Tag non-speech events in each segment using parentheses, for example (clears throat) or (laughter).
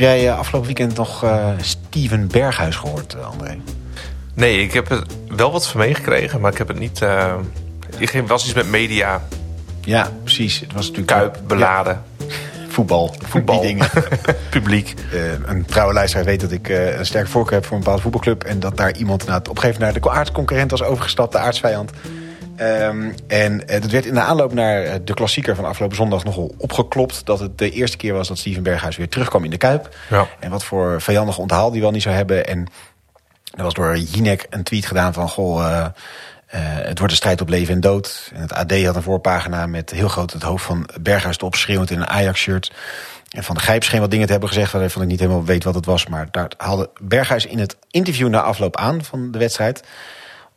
Heb jij uh, afgelopen weekend nog uh, Steven Berghuis gehoord, uh, André? Nee, ik heb er wel wat van meegekregen, maar ik heb het niet... Er was iets met media. Ja, precies. Het was natuurlijk... Kuip, beladen. Ja. Voetbal, (laughs) voetbal. Die dingen. (laughs) Publiek. een trouwe luisteraar weet dat ik een sterke voorkeur heb voor een bepaalde voetbalclub. En dat daar iemand na het opgeven naar de aardsconcurrent was overgestapt, de aardsvijand. Um, en uh, dat werd in de aanloop naar de klassieker van afgelopen zondag nogal opgeklopt. Dat het de eerste keer was dat Steven Berghuis weer terugkwam in de Kuip. Ja. En wat voor vijandig onthaal die wel niet zou hebben. En er was door Jinek een tweet gedaan van... Goh, uh, het wordt een strijd op leven en dood. En het AD had een voorpagina met heel groot het hoofd van Berghuis erop schreeuwend in een Ajax-shirt. En Van de Gijp scheen wat dingen te hebben gezegd... waarvan ik niet helemaal weet wat het was. Maar daar haalde Berghuis in het interview na afloop aan van de wedstrijd...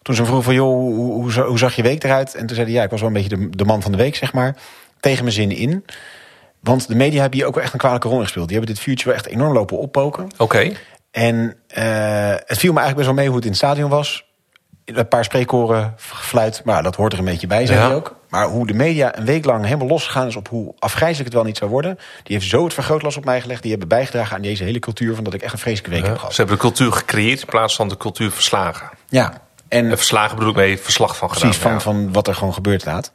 Toen ze vroeg van, joh, hoe, hoe, hoe, zag je week eruit? En toen zei hij, ja, ik was wel een beetje de, de man van de week, zeg maar. Tegen mijn zin in. Want de media hebben hier ook wel echt een kwalijke rol in gespeeld. Die hebben dit vuurtje wel echt enorm lopen oppoken. Oké. Okay. En uh, het viel me eigenlijk best wel mee hoe het in het stadion was. Een paar spreekkoren, gefluit, maar dat hoort er een beetje bij, zei ja. hij ook. Maar hoe de media een week lang helemaal losgegaan is op hoe afgrijzelijk het wel niet zou worden. Die heeft zo het vergrootglas op mij gelegd. Die hebben bijgedragen aan deze hele cultuur van dat ik echt een vreselijke week ja. heb gehad. Ze hebben de cultuur gecreëerd in plaats van de cultuur verslagen. Ja, en verslagen bedoel ik mee, verslag van gedaan. Precies, van, ja. van wat er gewoon gebeurd laat.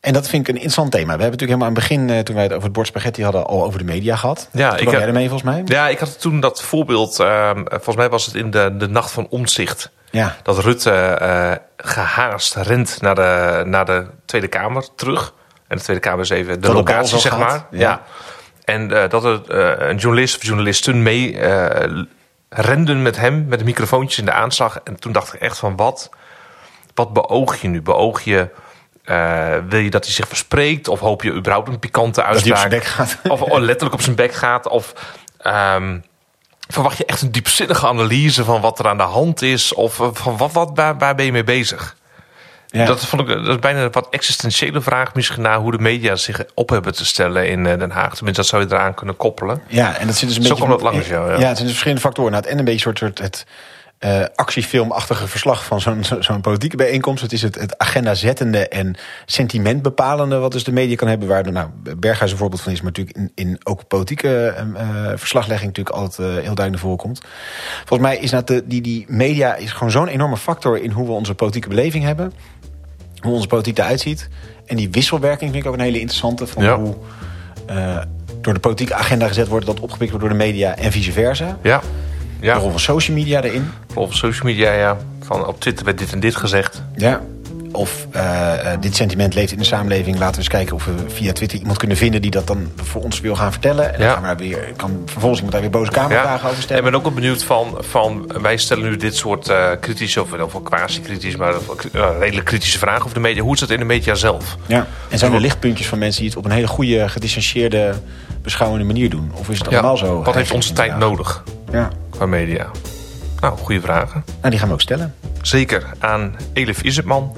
En dat vind ik een interessant thema. We hebben natuurlijk helemaal aan het begin, toen wij het over het bord spaghetti hadden, al over de media gehad. Ja, toen ik had jij ermee volgens mij. Ja, ik had toen dat voorbeeld, uh, volgens mij was het in de, de nacht van omzicht. Ja. Dat Rutte uh, gehaast rent naar de, naar de Tweede Kamer terug. En de Tweede Kamer is even de locatie, zeg gaat. maar. Ja. ja. En uh, dat er een journalist of journalisten mee renden met hem, met de microfoontjes in de aanslag. En toen dacht ik echt van, wat, wat beoog je nu? Beoog je... Uh, wil je dat hij zich verspreekt? Of hoop je überhaupt een pikante uitspraak? Dat hij op zijn bek gaat. Of oh, letterlijk op zijn bek gaat? Of um, verwacht je echt een diepzinnige analyse van wat er aan de hand is? Of uh, van wat, wat waar, waar ben je mee bezig? Ja. Dat, vond ik, dat is bijna een wat existentiële vraag misschien naar hoe de media zich op hebben te stellen in Den Haag. Tenminste, dat zou je eraan kunnen koppelen. Ja, en dat zit dus een Zo beetje... komt dat langs jou, ja. ja. het zijn dus verschillende factoren. Nou, het en een beetje soort, soort het uh, actiefilmachtige verslag van zo'n zo'n politieke bijeenkomst. Het is het, het agenda zettende en sentiment bepalende wat dus de media kan hebben. Waar de, nou, Berghuis een voorbeeld van is, maar natuurlijk in, in ook politieke uh, verslaglegging natuurlijk altijd uh, heel duidelijk naar voren komt. Volgens mij is dat de, die, die media is gewoon zo'n enorme factor in hoe we onze politieke beleving hebben. Hoe onze politiek eruit ziet. En die wisselwerking vind ik ook een hele interessante. Van ja. hoe uh, door de politieke agenda gezet wordt, dat opgepikt wordt door de media en vice versa. Ja. Ja. De rol van social media erin. Of social media, ja. Van op Twitter werd dit en dit gezegd. Ja. Of uh, uh, dit sentiment leeft in de samenleving. Laten we eens kijken of we via Twitter iemand kunnen vinden... die dat dan voor ons wil gaan vertellen. En dan gaan we daar weer, kan vervolgens iemand daar weer boze kamervragen ja. over stellen. En ik ben ook wel benieuwd van... van wij stellen nu dit soort uh, kritische... of, of quasi-kritisch, maar redelijk kritische vragen over de media. Hoe is dat in de media zelf? Ja. En zijn er lichtpuntjes van mensen die het op een hele goede, gedistanceerde... beschouwende manier doen? Of is het ja. allemaal zo? Wat heeft onze tijd nodig? Ja. Qua media. Nou, goede vragen. Nou, die gaan we ook stellen. Zeker aan Elif Izetman,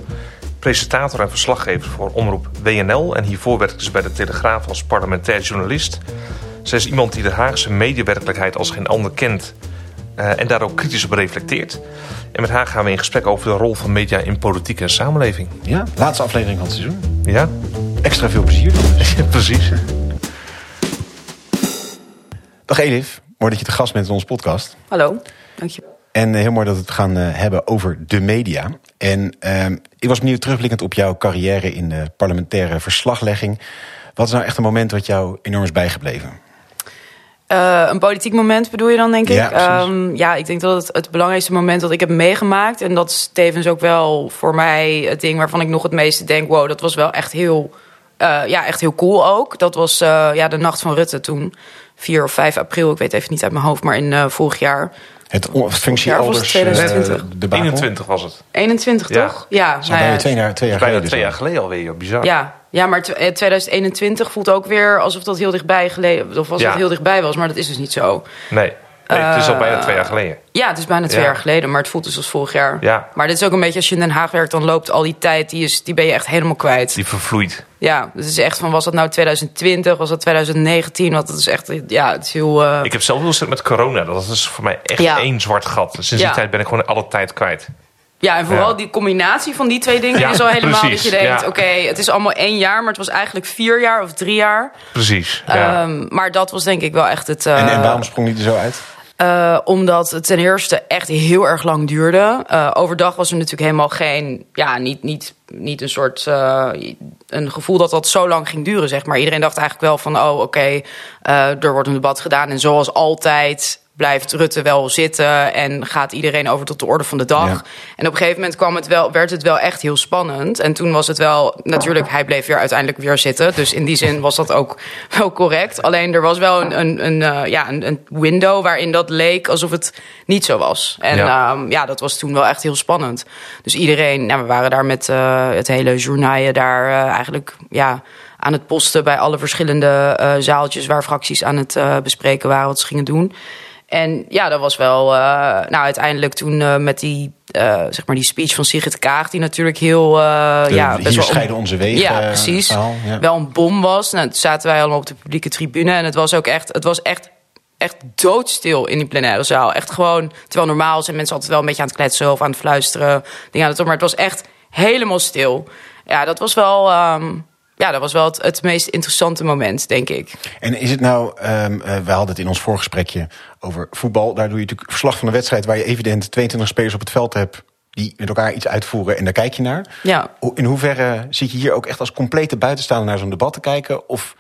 presentator en verslaggever voor Omroep WNL. En hiervoor werkte ze bij de Telegraaf als parlementair journalist. Zij is iemand die de Haagse mediawerkelijkheid als geen ander kent. Uh, en daar ook kritisch op reflecteert. En met haar gaan we in gesprek over de rol van media in politiek en samenleving. Ja, laatste aflevering van het seizoen. Ja. Extra veel plezier dan. Dus. (laughs) Ja, precies. Dag Elif, mooi dat je te gast bent in onze podcast. Hallo, dankjewel. En heel mooi dat we het gaan uh, hebben over de media. En uh, ik was benieuwd terugblikkend op jouw carrière in de parlementaire verslaglegging. Wat is nou echt een moment wat jou enorm is bijgebleven? Uh, een politiek moment bedoel je dan, denk ja, ik? Um, ja, ik denk dat het het belangrijkste moment dat ik heb meegemaakt... en dat is tevens ook wel voor mij het ding waarvan ik nog het meeste denk... wow, dat was wel echt heel, uh, ja, echt heel cool ook. Dat was uh, ja, de nacht van Rutte toen, 4 of 5 april. Ik weet even niet uit mijn hoofd, maar in vorig jaar... Het functieouders... 2020. de 21 was het. 21, ja. toch? Ja. Nou bijna twee jaar, twee jaar bijna geleden. twee jaar geleden alweer, bizar. Ja, ja, maar 2021 voelt ook weer alsof dat heel dichtbij geleden, of ja. dat heel dichtbij was, maar dat is dus niet zo. Nee, nee het is al bijna twee jaar geleden. Ja, het is bijna twee Ja. jaar geleden, maar het voelt dus als vorig jaar. Ja. Maar dit is ook een beetje als je in Den Haag werkt, dan loopt al die tijd, die, is, die ben je echt helemaal kwijt. Die vervloeit. Ja, dus het is echt van, was dat nou 2020, was dat 2019? Want het is echt, ja, het is heel... eh, Ik heb zelf heel sterk met corona. Dat is voor mij echt Ja. één zwart gat. Sinds Ja. die tijd ben ik gewoon alle tijd kwijt. Ja, en vooral Ja. die combinatie van die twee dingen Ja, is al helemaal precies, dat je denkt... ja. oké, het is allemaal één jaar, maar het was eigenlijk vier jaar of drie jaar. Precies. Ja. Ehm, maar dat was denk ik wel echt het... eh, En, en waarom sprong die er zo uit? Eh, omdat het ten eerste echt heel erg lang duurde. Eh, overdag was er natuurlijk helemaal geen, ja, niet, niet, niet een soort eh, een gevoel dat dat zo lang ging duren, zeg maar. Iedereen dacht eigenlijk wel van, oh, oké, er wordt een debat gedaan en zoals altijd blijft Rutte wel zitten en gaat iedereen over tot de orde van de dag. Ja. En op een gegeven moment kwam het wel, werd het wel echt heel spannend. En toen was het wel, natuurlijk, hij bleef weer uiteindelijk weer zitten. Dus in die zin was dat ook (laughs) wel correct. Alleen er was wel een, een, een, eh, ja, een, een window waarin dat leek alsof het niet zo was. En Ja. ja, ja dat was toen wel echt heel spannend. Dus iedereen, nou, we waren daar met eh, het hele journaaien daar eh, eigenlijk, ja aan het posten bij alle verschillende zaaltjes waar fracties aan het bespreken waren wat ze gingen doen. En ja, dat was wel. eh, nou, uiteindelijk toen eh, met die, eh, zeg maar die speech van Sigrid Kaag, die natuurlijk heel. De ja, hier best wel scheiden onze wegen. Ja, precies. verhaal, ja. Wel een bom was. Nou, toen zaten wij allemaal op de publieke tribune. En het was ook echt. Het was echt. Echt doodstil in die plenaire zaal. Echt gewoon. Terwijl normaal zijn mensen altijd wel een beetje aan het kletsen of aan het fluisteren. Dingen aan het doen. Maar het was echt helemaal stil. Ja, dat was wel. ehm, ja, dat was wel het, het meest interessante moment, denk ik. En is het nou, ehm eh, we hadden het in ons voorgesprekje over voetbal. Daar doe je natuurlijk verslag van een wedstrijd waar je evident 22 spelers op het veld hebt die met elkaar iets uitvoeren en daar kijk je naar. Ja. In hoeverre zit je hier ook echt als complete buitenstaander naar zo'n debat te kijken? Of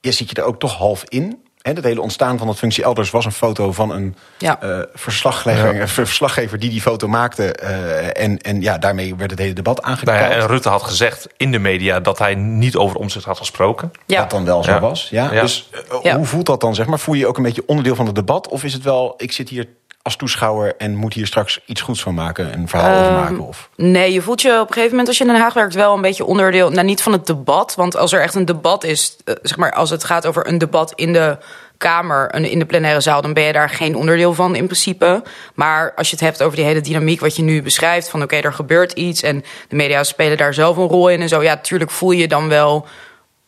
ja, zit je er ook toch half in? Hè, het hele ontstaan van dat functie elders was een foto van een Ja. eh, verslaggever, (laughs) verslaggever die die foto maakte. eh, en, en ja, daarmee werd het hele debat Nou aangekijkt. ja, en Rutte had gezegd in de media dat hij niet over omzicht had gesproken. Ja. Dat dan wel zo Ja. was. Ja? Ja. Dus eh, Ja. hoe voelt dat dan? Zeg maar? Voel je je ook een beetje onderdeel van het debat? Of is het wel, ik zit hier als toeschouwer en moet hier straks iets goeds van maken, een verhaal over Ehm, maken? Of... Nee, je voelt je op een gegeven moment als je in Den Haag werkt wel een beetje onderdeel, nou niet van het debat, want als er echt een debat is, eh, zeg maar als het gaat over een debat in de Kamer, in de plenaire zaal, dan ben je daar geen onderdeel van in principe. Maar als je het hebt over die hele dynamiek wat je nu beschrijft, van oké, er gebeurt iets en de media spelen daar zelf een rol in en zo, ja, natuurlijk voel je dan wel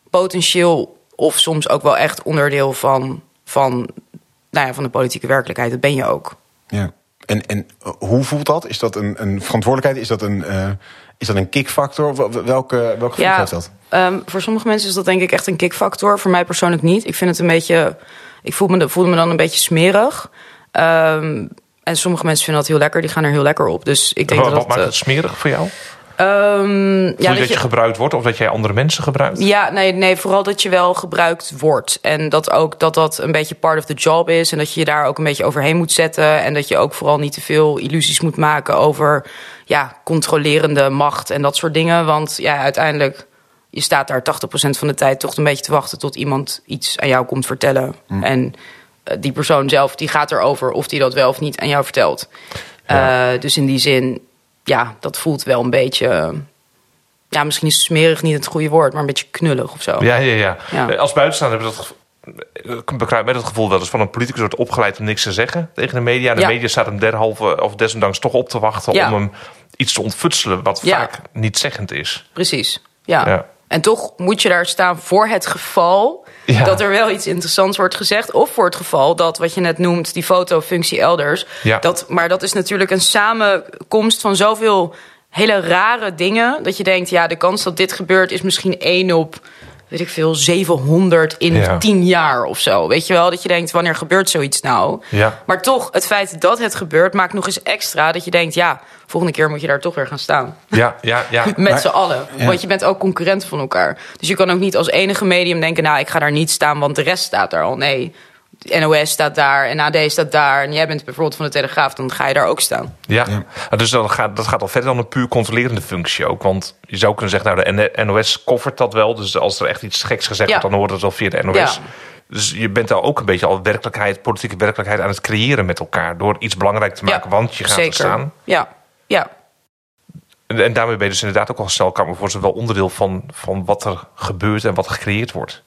potentieel of soms ook wel echt onderdeel van, van, nou ja, van de politieke werkelijkheid. Dat ben je ook. Ja. En, en eh, hoe voelt dat? Is dat een, een verantwoordelijkheid? Is dat een, eh, is dat een kickfactor? Wel- Welke, welke gevoel heeft dat? ehm, voor sommige mensen is dat denk ik echt een kickfactor. Voor mij persoonlijk niet. Ik vind het een beetje. Ik voel me, voelde me dan een beetje smerig. Ehm, en sommige mensen vinden dat heel lekker. Die gaan er heel lekker op. Dus ik denk Wat, dat wat dat. maakt het smerig voor jou? Voel ja, dat je gebruikt wordt of dat jij andere mensen gebruikt? Ja, nee, nee, vooral dat je wel gebruikt wordt. En dat ook dat dat een beetje part of the job is. En dat je je daar ook een beetje overheen moet zetten. En dat je ook vooral niet te veel illusies moet maken over ja, controlerende macht en dat soort dingen. Want ja, uiteindelijk, je staat daar 80% van de tijd toch een beetje te wachten tot iemand iets aan jou komt vertellen. En eh, die persoon zelf, die gaat erover of die dat wel of niet aan jou vertelt. Ja. Eh, dus in die zin, ja, dat voelt wel een beetje ja, misschien is smerig niet het goede woord, maar een beetje knullig of zo. Ja, ja, ja. Ja. Eh, Als buitenstaander heb ik dat bekruip met het gevoel wel eens van een politicus wordt opgeleid om niks te zeggen tegen de media. De Ja. media staat hem derhalve of desondanks toch op te wachten Ja. om hem iets te ontfutselen wat Ja. vaak niet zeggend is. Precies. Ja. Ja. En toch moet je daar staan voor het geval Ja. dat er wel iets interessants wordt gezegd. Of voor het geval dat, wat je net noemt, die fotofunctie elders. Ja. Dat, maar dat is natuurlijk een samenkomst van zoveel hele rare dingen. Dat je denkt, ja, de kans dat dit gebeurt is misschien één op, weet ik veel, 700 in Ja. 10 jaar of zo. Weet je wel, dat je denkt, wanneer gebeurt zoiets nou? Ja. Maar toch, het feit dat het gebeurt maakt nog eens extra dat je denkt, ja, volgende keer moet je daar toch weer gaan staan. Ja, ja, ja. (laughs) Met z'n allen. ja. Want je bent ook concurrent van elkaar. Dus je kan ook niet als enige medium denken... nou, ik ga daar niet staan, want de rest staat daar al. Nee, NOS staat daar en AD staat daar... en jij bent bijvoorbeeld van de Telegraaf, dan ga je daar ook staan. Ja, Ah, dus dan gaat, dat gaat al verder dan een puur controlerende functie ook. Want je zou kunnen zeggen, nou, de NOS koffert dat wel. Dus als er echt iets geks gezegd Ja. wordt, dan hoort het wel via de NOS. Ja. Dus je bent daar ook een beetje al werkelijkheid, politieke werkelijkheid aan het creëren met elkaar. Door iets belangrijk te maken, Ja, want je gaat Zeker. er staan. Ja, ja. En, en daarmee ben je dus inderdaad ook al snel, kan me voorstellen, wel onderdeel van, van wat er gebeurt en wat er gecreëerd wordt.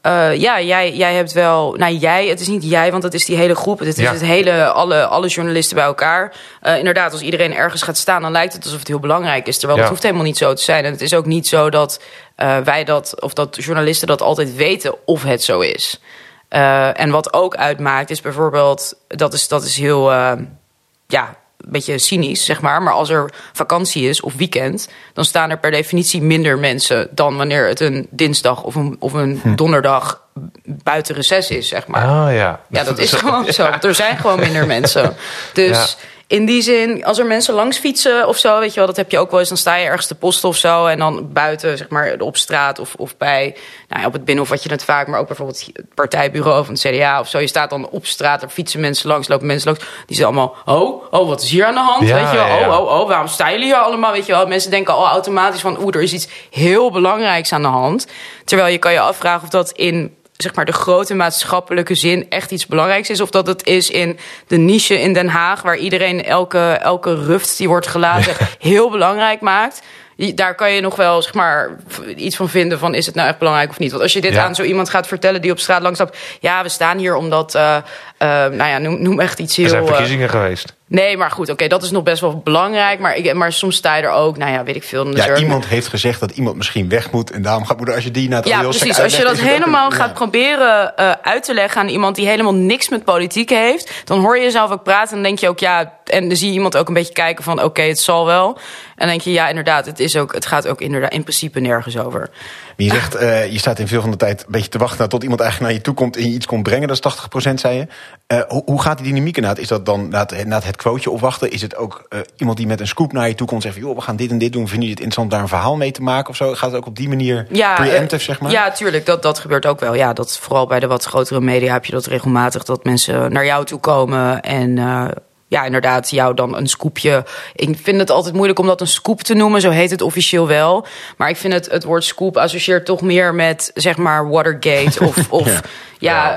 Eh, ja, jij, jij hebt wel. Nou, jij, het is niet jij, want het is die hele groep. Het is Ja. het hele, alle, alle journalisten bij elkaar. Eh, inderdaad, als iedereen ergens gaat staan, dan lijkt het alsof het heel belangrijk is. Terwijl Ja. het hoeft helemaal niet zo te zijn. En het is ook niet zo dat eh, wij dat, of dat journalisten dat altijd weten of het zo is. En wat ook uitmaakt, is bijvoorbeeld, dat is, dat is heel. ja, beetje cynisch, zeg maar. Maar als er vakantie is of weekend, dan staan er per definitie minder mensen dan wanneer het een dinsdag of een, of een Hm. donderdag buiten reces is, zeg maar. Ah ja. Ja, dat (laughs) is gewoon zo. Er zijn gewoon minder mensen. Dus Ja. In die zin, als er mensen langs fietsen of zo, weet je wel, dat heb je ook wel eens. Dan sta je ergens te posten of zo. En dan buiten, zeg maar, op straat of, of bij, nou ja, op het binnenhof had je het vaak. Maar ook bijvoorbeeld het partijbureau van het CDA of zo. Je staat dan op straat, er fietsen mensen langs, lopen mensen langs. Die zijn allemaal, oh, oh, wat is hier aan de hand? Ja, weet je wel, ja, ja. oh, oh, oh, waarom staan jullie hier allemaal? Weet je wel, mensen denken al automatisch van, oeh, er is iets heel belangrijks aan de hand. Terwijl je kan je afvragen of dat in zeg maar de grote maatschappelijke zin echt iets belangrijks is. Of dat het is in de niche in Den Haag, waar iedereen elke, elke ruft die wordt gelaten (laughs) heel belangrijk maakt. Daar kan je nog wel zeg maar, iets van vinden van is het nou echt belangrijk of niet. Want als je dit Ja. aan zo iemand gaat vertellen die op straat langs ja, we staan hier omdat, eh, eh, nou ja, noem, noem echt iets heel... Er zijn eh, verkiezingen geweest. nee, maar goed, oké, dat is nog best wel belangrijk. Maar, ik, maar soms sta je er ook, nou ja, weet ik veel. Ja, iemand heeft gezegd dat iemand misschien weg moet. En daarom gaat moeder, als je die na het Ja, precies. Als je dat helemaal een- gaat ja. proberen eh, uit te leggen aan iemand die helemaal niks met politiek heeft, dan hoor je jezelf ook praten en denk je ook ja, en dan zie je iemand ook een beetje kijken van oké, het zal wel. En dan denk je ja, inderdaad, het is ook, het gaat ook inderdaad in principe nergens over. Maar je zegt, eh, je staat in veel van de tijd een beetje te wachten tot iemand eigenlijk naar je toe komt en je iets komt brengen. Dat is 80% zei je. Eh, hoe, hoe gaat die dynamiek inderdaad? Is dat dan na het, na het quoteje opwachten? Is het ook eh, iemand die met een scoop naar je toe komt en zegt, joh, we gaan dit en dit doen. Vinden jullie het interessant daar een verhaal mee te maken of zo? Gaat het ook op die manier Ja, preemptive, eh, zeg maar? Ja, tuurlijk. Dat, dat gebeurt ook wel. Ja, dat, vooral bij de wat grotere media heb je dat regelmatig. Dat mensen naar jou toe komen en eh, ja, inderdaad, jou dan een scoopje. Ik vind het altijd moeilijk om dat een scoop te noemen. Zo heet het officieel wel. Maar ik vind het, het woord scoop associeert toch meer met zeg maar Watergate of, (laughs) of Ja.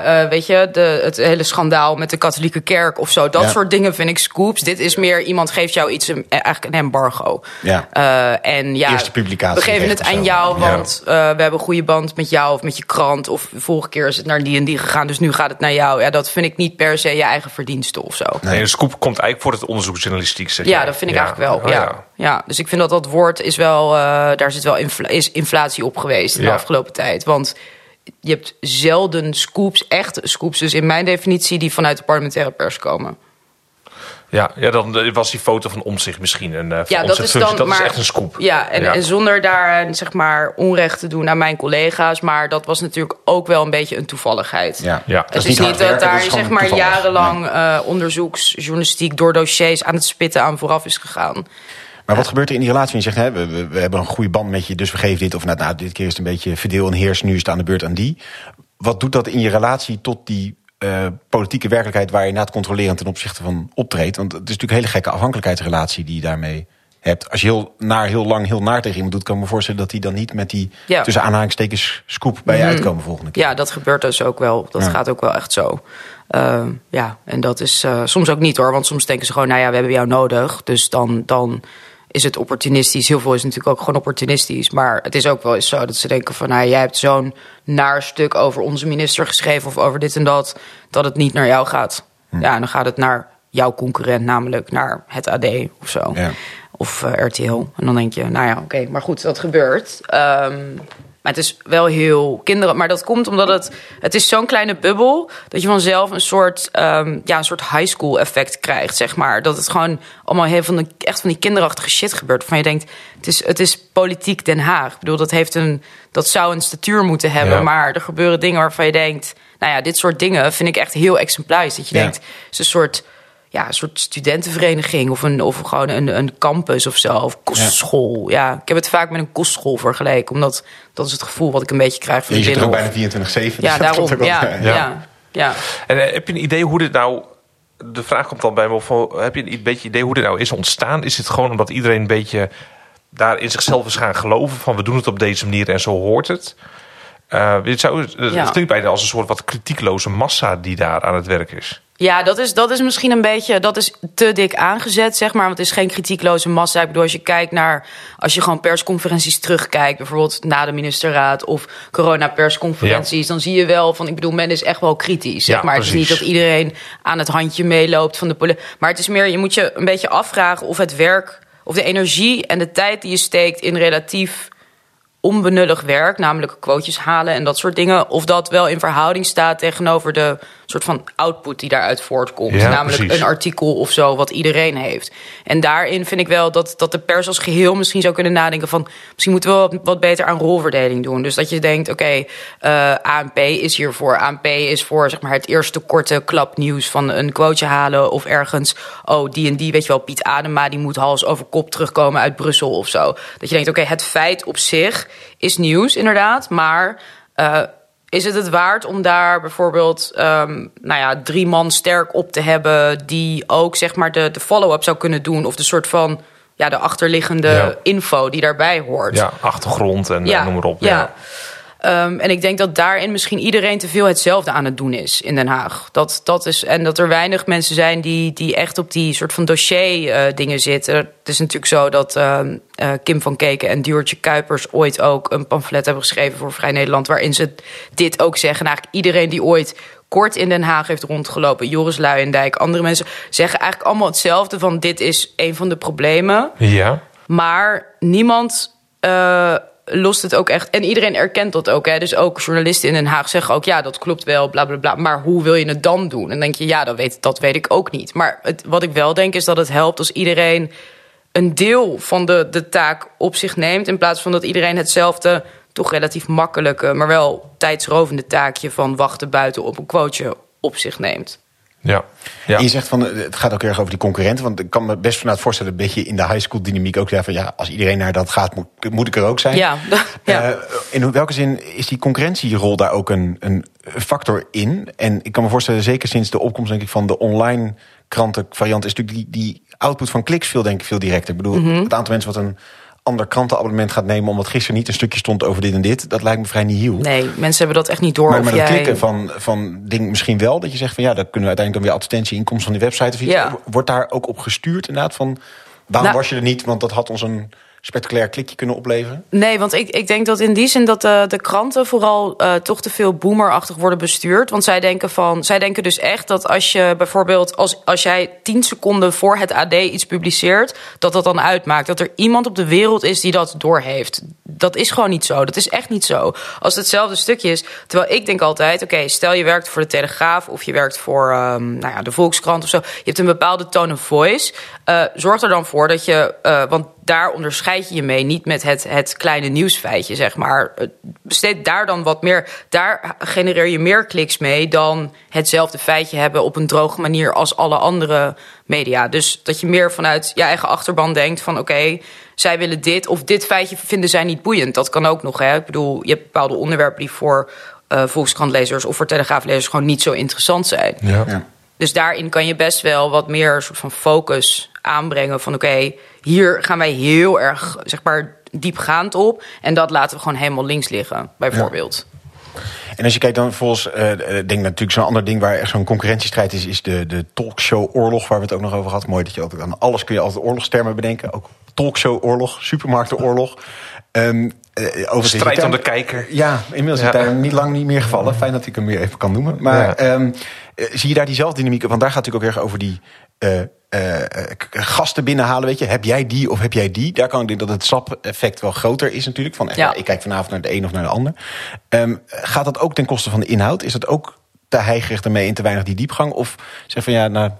ja, eh, weet je, de, het hele schandaal met de katholieke kerk of zo. Dat Ja. soort dingen vind ik scoops. Dit is meer iemand geeft jou iets, een- eigenlijk een embargo. Ja. Eh, en ja, Eerste publicatie we geven het aan jou, Ja. want uh, we hebben een goede band met jou of met je krant. Of vorige keer is het naar die en die gegaan, dus nu gaat het naar jou. Ja, dat vind ik niet per se je eigen verdienste of zo. Nee, de scoop komt eigenlijk voor het onderzoeksjournalistiek. Zeg Ja, dat vind ik eigenlijk wel. Oh, ja. Ja. dus ik vind dat dat woord is wel, eh, daar zit wel infla- is inflatie op geweest in de afgelopen tijd. Want je hebt zelden scoops, echte scoops, dus in mijn definitie, die vanuit de parlementaire pers komen. Ja, ja, dan eh, was die foto van Omzicht misschien een uh, Ja, dat is dan dat maar, is echt een scoop. Ja, en, en zonder daar eh, zeg maar onrecht te doen aan mijn collega's, maar dat was natuurlijk ook wel een beetje een toevalligheid. Ja. Ja. Dat Het is is niet dat werken, daar dat zeg maar toevallig. jarenlang eh, onderzoeksjournalistiek door dossiers aan het spitten aan vooraf is gegaan. Maar wat gebeurt er in die relatie? Je zegt, hè, we, we, we hebben een goede band met je, dus we geven dit. Of nou, nou, dit keer is het een beetje verdeel en heers, nu is het aan de beurt aan die. Wat doet dat in je relatie tot die uh, politieke werkelijkheid waar je na het controleren ten opzichte van optreedt? Want het is natuurlijk een hele gekke afhankelijkheidsrelatie die je daarmee hebt. Als je heel naar, heel lang, heel naar tegen iemand doet, kan ik me voorstellen dat hij dan niet met die Ja. tussen aanhalingstekens scoop bij je Mhm. uitkomen volgende keer. Ja, dat gebeurt dus ook wel. Dat Ja. gaat ook wel echt zo. Uh, ja, en dat is uh, soms ook niet hoor. Want soms denken ze gewoon, nou ja, we hebben jou nodig. Dus dan, dan is het opportunistisch. Heel veel is natuurlijk ook gewoon opportunistisch. Maar het is ook wel eens zo dat ze denken van... nou, jij hebt zo'n naar stuk over onze minister geschreven... of over dit en dat, dat het niet naar jou gaat. Hm. Ja, en dan gaat het naar jouw concurrent, namelijk naar het AD of zo. Ja. Of uh, RTL. En dan denk je, nou ja, oké, maar goed, dat gebeurt. Um, maar het is wel heel kinderen. Maar dat komt omdat het. Het is zo'n kleine bubbel. dat je vanzelf een soort. Um, ja, een soort high school effect krijgt, zeg maar. Dat het gewoon allemaal heel van de, echt van die kinderachtige shit gebeurt. Waarvan je denkt. Het is, het is politiek Den Haag. Ik bedoel, dat, heeft een, dat zou een statuur moeten hebben. Ja. Maar er gebeuren dingen waarvan je denkt. Nou ja, dit soort dingen vind ik echt heel exemplarisch. Dat je Ja. denkt. Het is een soort ja, een soort studentenvereniging of, een, of gewoon een, een campus of zo. Of kostschool. Ja. ik heb het vaak met een kostschool vergeleken. Omdat dat is het gevoel wat ik een beetje krijg van je de zit er ook bijna 24-7. dus Ja, daarom. Ja, ja. Ja. ja. En eh, heb je een idee hoe dit nou... De vraag komt dan bij me van... Heb je een beetje idee hoe dit nou is ontstaan? Is het gewoon omdat iedereen een beetje daar in zichzelf is gaan geloven... van we doen het op deze manier en zo hoort het? Uh, het, zou, het Ja. klinkt bijna als een soort wat kritiekloze massa die daar aan het werk is. Ja, dat is, dat is misschien een beetje, dat is te dik aangezet, zeg maar. Want het is geen kritiekloze massa. Ik bedoel, als je kijkt naar, als je gewoon persconferenties terugkijkt, bijvoorbeeld na de ministerraad of corona-persconferenties, dan zie je wel van, ik bedoel, men is echt wel kritisch, zeg Ja, maar. Het is niet dat iedereen aan het handje meeloopt van de politie. Maar het is meer, je moet je een beetje afvragen of het werk, of de energie en de tijd die je steekt in relatief onbenullig werk, namelijk quotejes halen en dat soort dingen, of dat wel in verhouding staat tegenover de soort van output die daaruit voortkomt. Ja, Namelijk precies. een artikel of zo wat iedereen heeft. En daarin vind ik wel dat, dat de pers als geheel misschien zou kunnen nadenken van... misschien moeten we wat, wat beter aan rolverdeling doen. Dus dat je denkt, oké, eh, ANP is hiervoor. ANP is voor zeg maar, het eerste korte klapnieuws van een quoteje halen... of ergens, oh, die en die, weet je wel, Piet Adema... die moet hals over kop terugkomen uit Brussel of zo. Dat je denkt, oké, het feit op zich is nieuws inderdaad... maar eh, is het het waard om daar bijvoorbeeld ehm, nou ja, drie man sterk op te hebben... die ook zeg maar de, de follow-up zou kunnen doen... of de soort van ja, de achterliggende Ja. info die daarbij hoort. Ja, achtergrond en eh, noem maar op. Ja. Ehm, en ik denk dat daarin misschien iedereen te veel hetzelfde aan het doen is in Den Haag. Dat, dat is, en dat er weinig mensen zijn die, die echt op die soort van dossier eh, dingen zitten. Het is natuurlijk zo dat ehm, eh, Kim van Keken en Duurtje Kuipers ooit ook een pamflet hebben geschreven voor Vrij Nederland. Waarin ze dit ook zeggen. En eigenlijk iedereen die ooit kort in Den Haag heeft rondgelopen, Joris Luijendijk, andere mensen, zeggen eigenlijk allemaal hetzelfde: van dit is een van de problemen. Ja. Maar niemand eh, lost het ook echt. En iedereen erkent dat ook. Hè? Dus ook journalisten in Den Haag zeggen ook... ja, dat klopt wel, bla, bla, bla. Maar hoe wil je het dan doen? En dan denk je, ja, dat weet, dat weet ik ook niet. Maar het, wat ik wel denk is dat het helpt als iedereen... een deel van de, de taak op zich neemt... in plaats van dat iedereen hetzelfde... toch relatief makkelijke, maar wel tijdsrovende taakje... van wachten buiten op een quoteje op zich neemt. Ja. ja. En je zegt van, eh, het gaat ook erg over die concurrenten. Want ik kan me best vanuit voorstellen, een beetje in de high school dynamiek ook zeggen van ja, als iedereen naar dat gaat, moet, moet ik er ook zijn. Ja, (laughs) ja. Eh, in welke zin is die concurrentierol daar ook een, een factor in? En ik kan me voorstellen, zeker sinds de opkomst denk ik, van de online krantenvariant, is natuurlijk die, die output van kliks veel, denk ik, veel directer. Ik bedoel, Mhm. het aantal mensen wat een ander krantenabonnement gaat nemen, omdat gisteren niet een stukje stond over dit en dit, dat lijkt me vrij nihil. Nee, mensen hebben dat echt niet door. Maar met het jij... klikken van, van ding misschien wel. Dat je zegt van ja, dan kunnen we uiteindelijk dan weer advertentie-inkomsten van die website of iets. Ja. Wordt daar ook op gestuurd inderdaad van... waarom Nou- was je er niet? Want dat had ons een spectaculair klikje kunnen opleveren. Nee, want ik, ik denk dat in die zin dat de, de kranten vooral eh, toch te veel boomerachtig worden bestuurd. Want zij denken, van, zij denken dus echt dat als je bijvoorbeeld, als, als jij tien seconden voor het AD iets publiceert, dat dat dan uitmaakt. Dat er iemand op de wereld is die dat doorheeft. Dat is gewoon niet zo. Dat is echt niet zo. Als het hetzelfde stukje is. Terwijl ik denk altijd, oké, stel je werkt voor de Telegraaf of je werkt voor ehm, nou ja, de Volkskrant of zo. Je hebt een bepaalde tone of voice. Eh, zorg er dan voor dat je, eh, want daar onderscheid je je mee. Niet met het, het kleine nieuwsfeitje, zeg maar. Eh, Besteed daar dan wat meer. Daar genereer je meer kliks mee dan hetzelfde feitje hebben op een droge manier als alle andere media. Dus dat je meer vanuit je eigen achterban denkt van oké, zij willen dit of dit feitje vinden zij niet boeiend. Dat kan ook nog. Hè? Ik bedoel, je hebt bepaalde onderwerpen die voor eh Volkskrantlezers of voor Telegraaflezers gewoon niet zo interessant zijn. Ja. Ja. Dus daarin kan je best wel wat meer soort van focus aanbrengen. Van oké, hier gaan wij heel erg, zeg maar, diepgaand op. En dat laten we gewoon helemaal links liggen, bijvoorbeeld. En als je kijkt dan volgens, eh, denk natuurlijk zo'n ander ding waar echt zo'n concurrentiestrijd is, is de, de talkshow oorlog waar we het ook nog over hadden. Mooi dat je altijd aan alles kun je altijd oorlogstermen bedenken. Ook talkshow oorlog, supermarktenoorlog. Ehm over Strijd om de kijker. Ja, inmiddels is Ja. het daar niet lang niet meer gevallen. Fijn dat ik hem weer even kan noemen. Maar Ja. ehm, eh, zie je daar diezelfde dynamiek? Want daar gaat het natuurlijk ook erg over die eh, eh, eh, gasten binnenhalen. Weet je, heb jij die of heb jij die? Daar kan ik denken dat het SAP-effect wel groter is natuurlijk. Van Ja. ik kijk vanavond naar de een of naar de ander. Ehm, gaat dat ook ten koste van de inhoud? Is dat ook te heigericht ermee en te weinig die diepgang? Of zeg van ja, nou,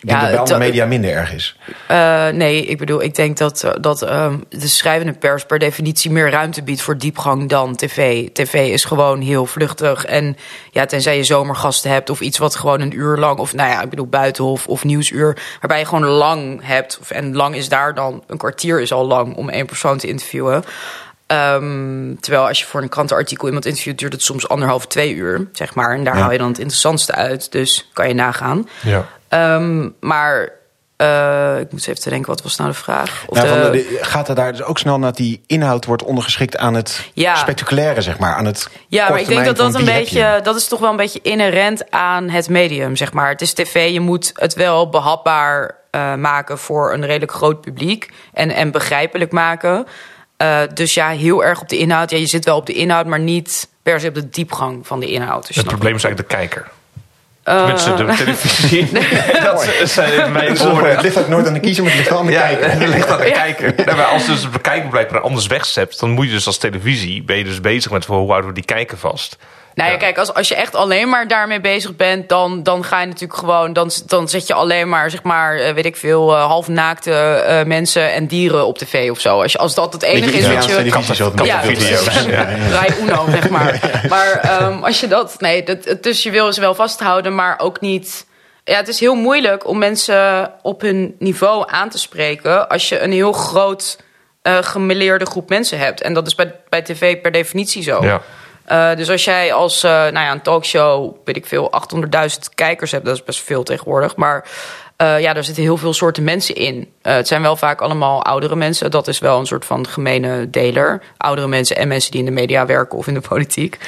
ik denk Ja, dat bij andere media minder erg is. Eh, nee, ik bedoel, ik denk dat, eh, dat ehm, de schrijvende pers per definitie meer ruimte biedt voor diepgang dan tv. TV is gewoon heel vluchtig. En ja, tenzij je zomergasten hebt of iets wat gewoon een uur lang, of nou ja, ik bedoel buitenhof of nieuwsuur, waarbij je gewoon lang hebt. Of, en lang is daar dan, een kwartier is al lang om één persoon te interviewen. Ehm, terwijl als je voor een krantenartikel iemand interviewt, duurt het soms anderhalf, twee uur, zeg maar. En daar Ja. haal je dan het interessantste uit. Dus kan je nagaan. Ja. Ehm, maar eh, ik moet even te denken, wat was nou de vraag? Of Nou, de- van de- de- gaat er daar dus ook snel naar die inhoud wordt ondergeschikt aan het Ja. spectaculaire, zeg maar. Aan het ja, maar ik denk dat dat een beetje. dat is toch wel een beetje inherent aan het medium, zeg maar. Het is tv, je moet het wel behapbaar eh, maken voor een redelijk groot publiek en, en begrijpelijk maken. Eh, dus ja, heel erg op de inhoud. Ja, je zit wel op de inhoud, maar niet per se op de diepgang van de inhoud. Dus Het probleem is eigenlijk de kijker. Eh, Tenminste, de televisie. (laughs) (laughs) dat zijn mijn woorden. Het ligt ook nooit aan de kiezer, maar het ligt wel aan de Ja, kijker. het ligt aan de kijker. Nee, maar als dus de kijker blijkbaar anders wegzept, dan moet je dus als televisie ben je dus bezig met hoe houden we die kijker vast. Nou ja, Ja. kijk, als, als je echt alleen maar daarmee bezig bent, dan, dan ga je natuurlijk gewoon, dan, dan zet je alleen maar, zeg maar, eh, weet ik veel, eh, halfnaakte eh, mensen en dieren op tv of zo. Als, je, als dat het enige is wat Italiaanse je. televisie zo Ja, video's. Ja, ja. (laughs) Rai Uno, zeg maar. (laughs) Maar ehm, als je dat, nee, dat, dus je wil ze wel vasthouden, maar ook niet. Ja, het is heel moeilijk om mensen op hun niveau aan te spreken als je een heel groot eh gemeleerde groep mensen hebt. En dat is bij, bij tv per definitie zo. Ja. Eh, dus als jij als eh, nou ja, een talkshow, weet ik veel, 800.000 kijkers hebt, dat is best veel tegenwoordig. Maar eh, ja, daar zitten heel veel soorten mensen in. Het zijn wel vaak allemaal oudere mensen. Dat is wel een soort van gemene deler. Oudere mensen en mensen die in de media werken of in de politiek.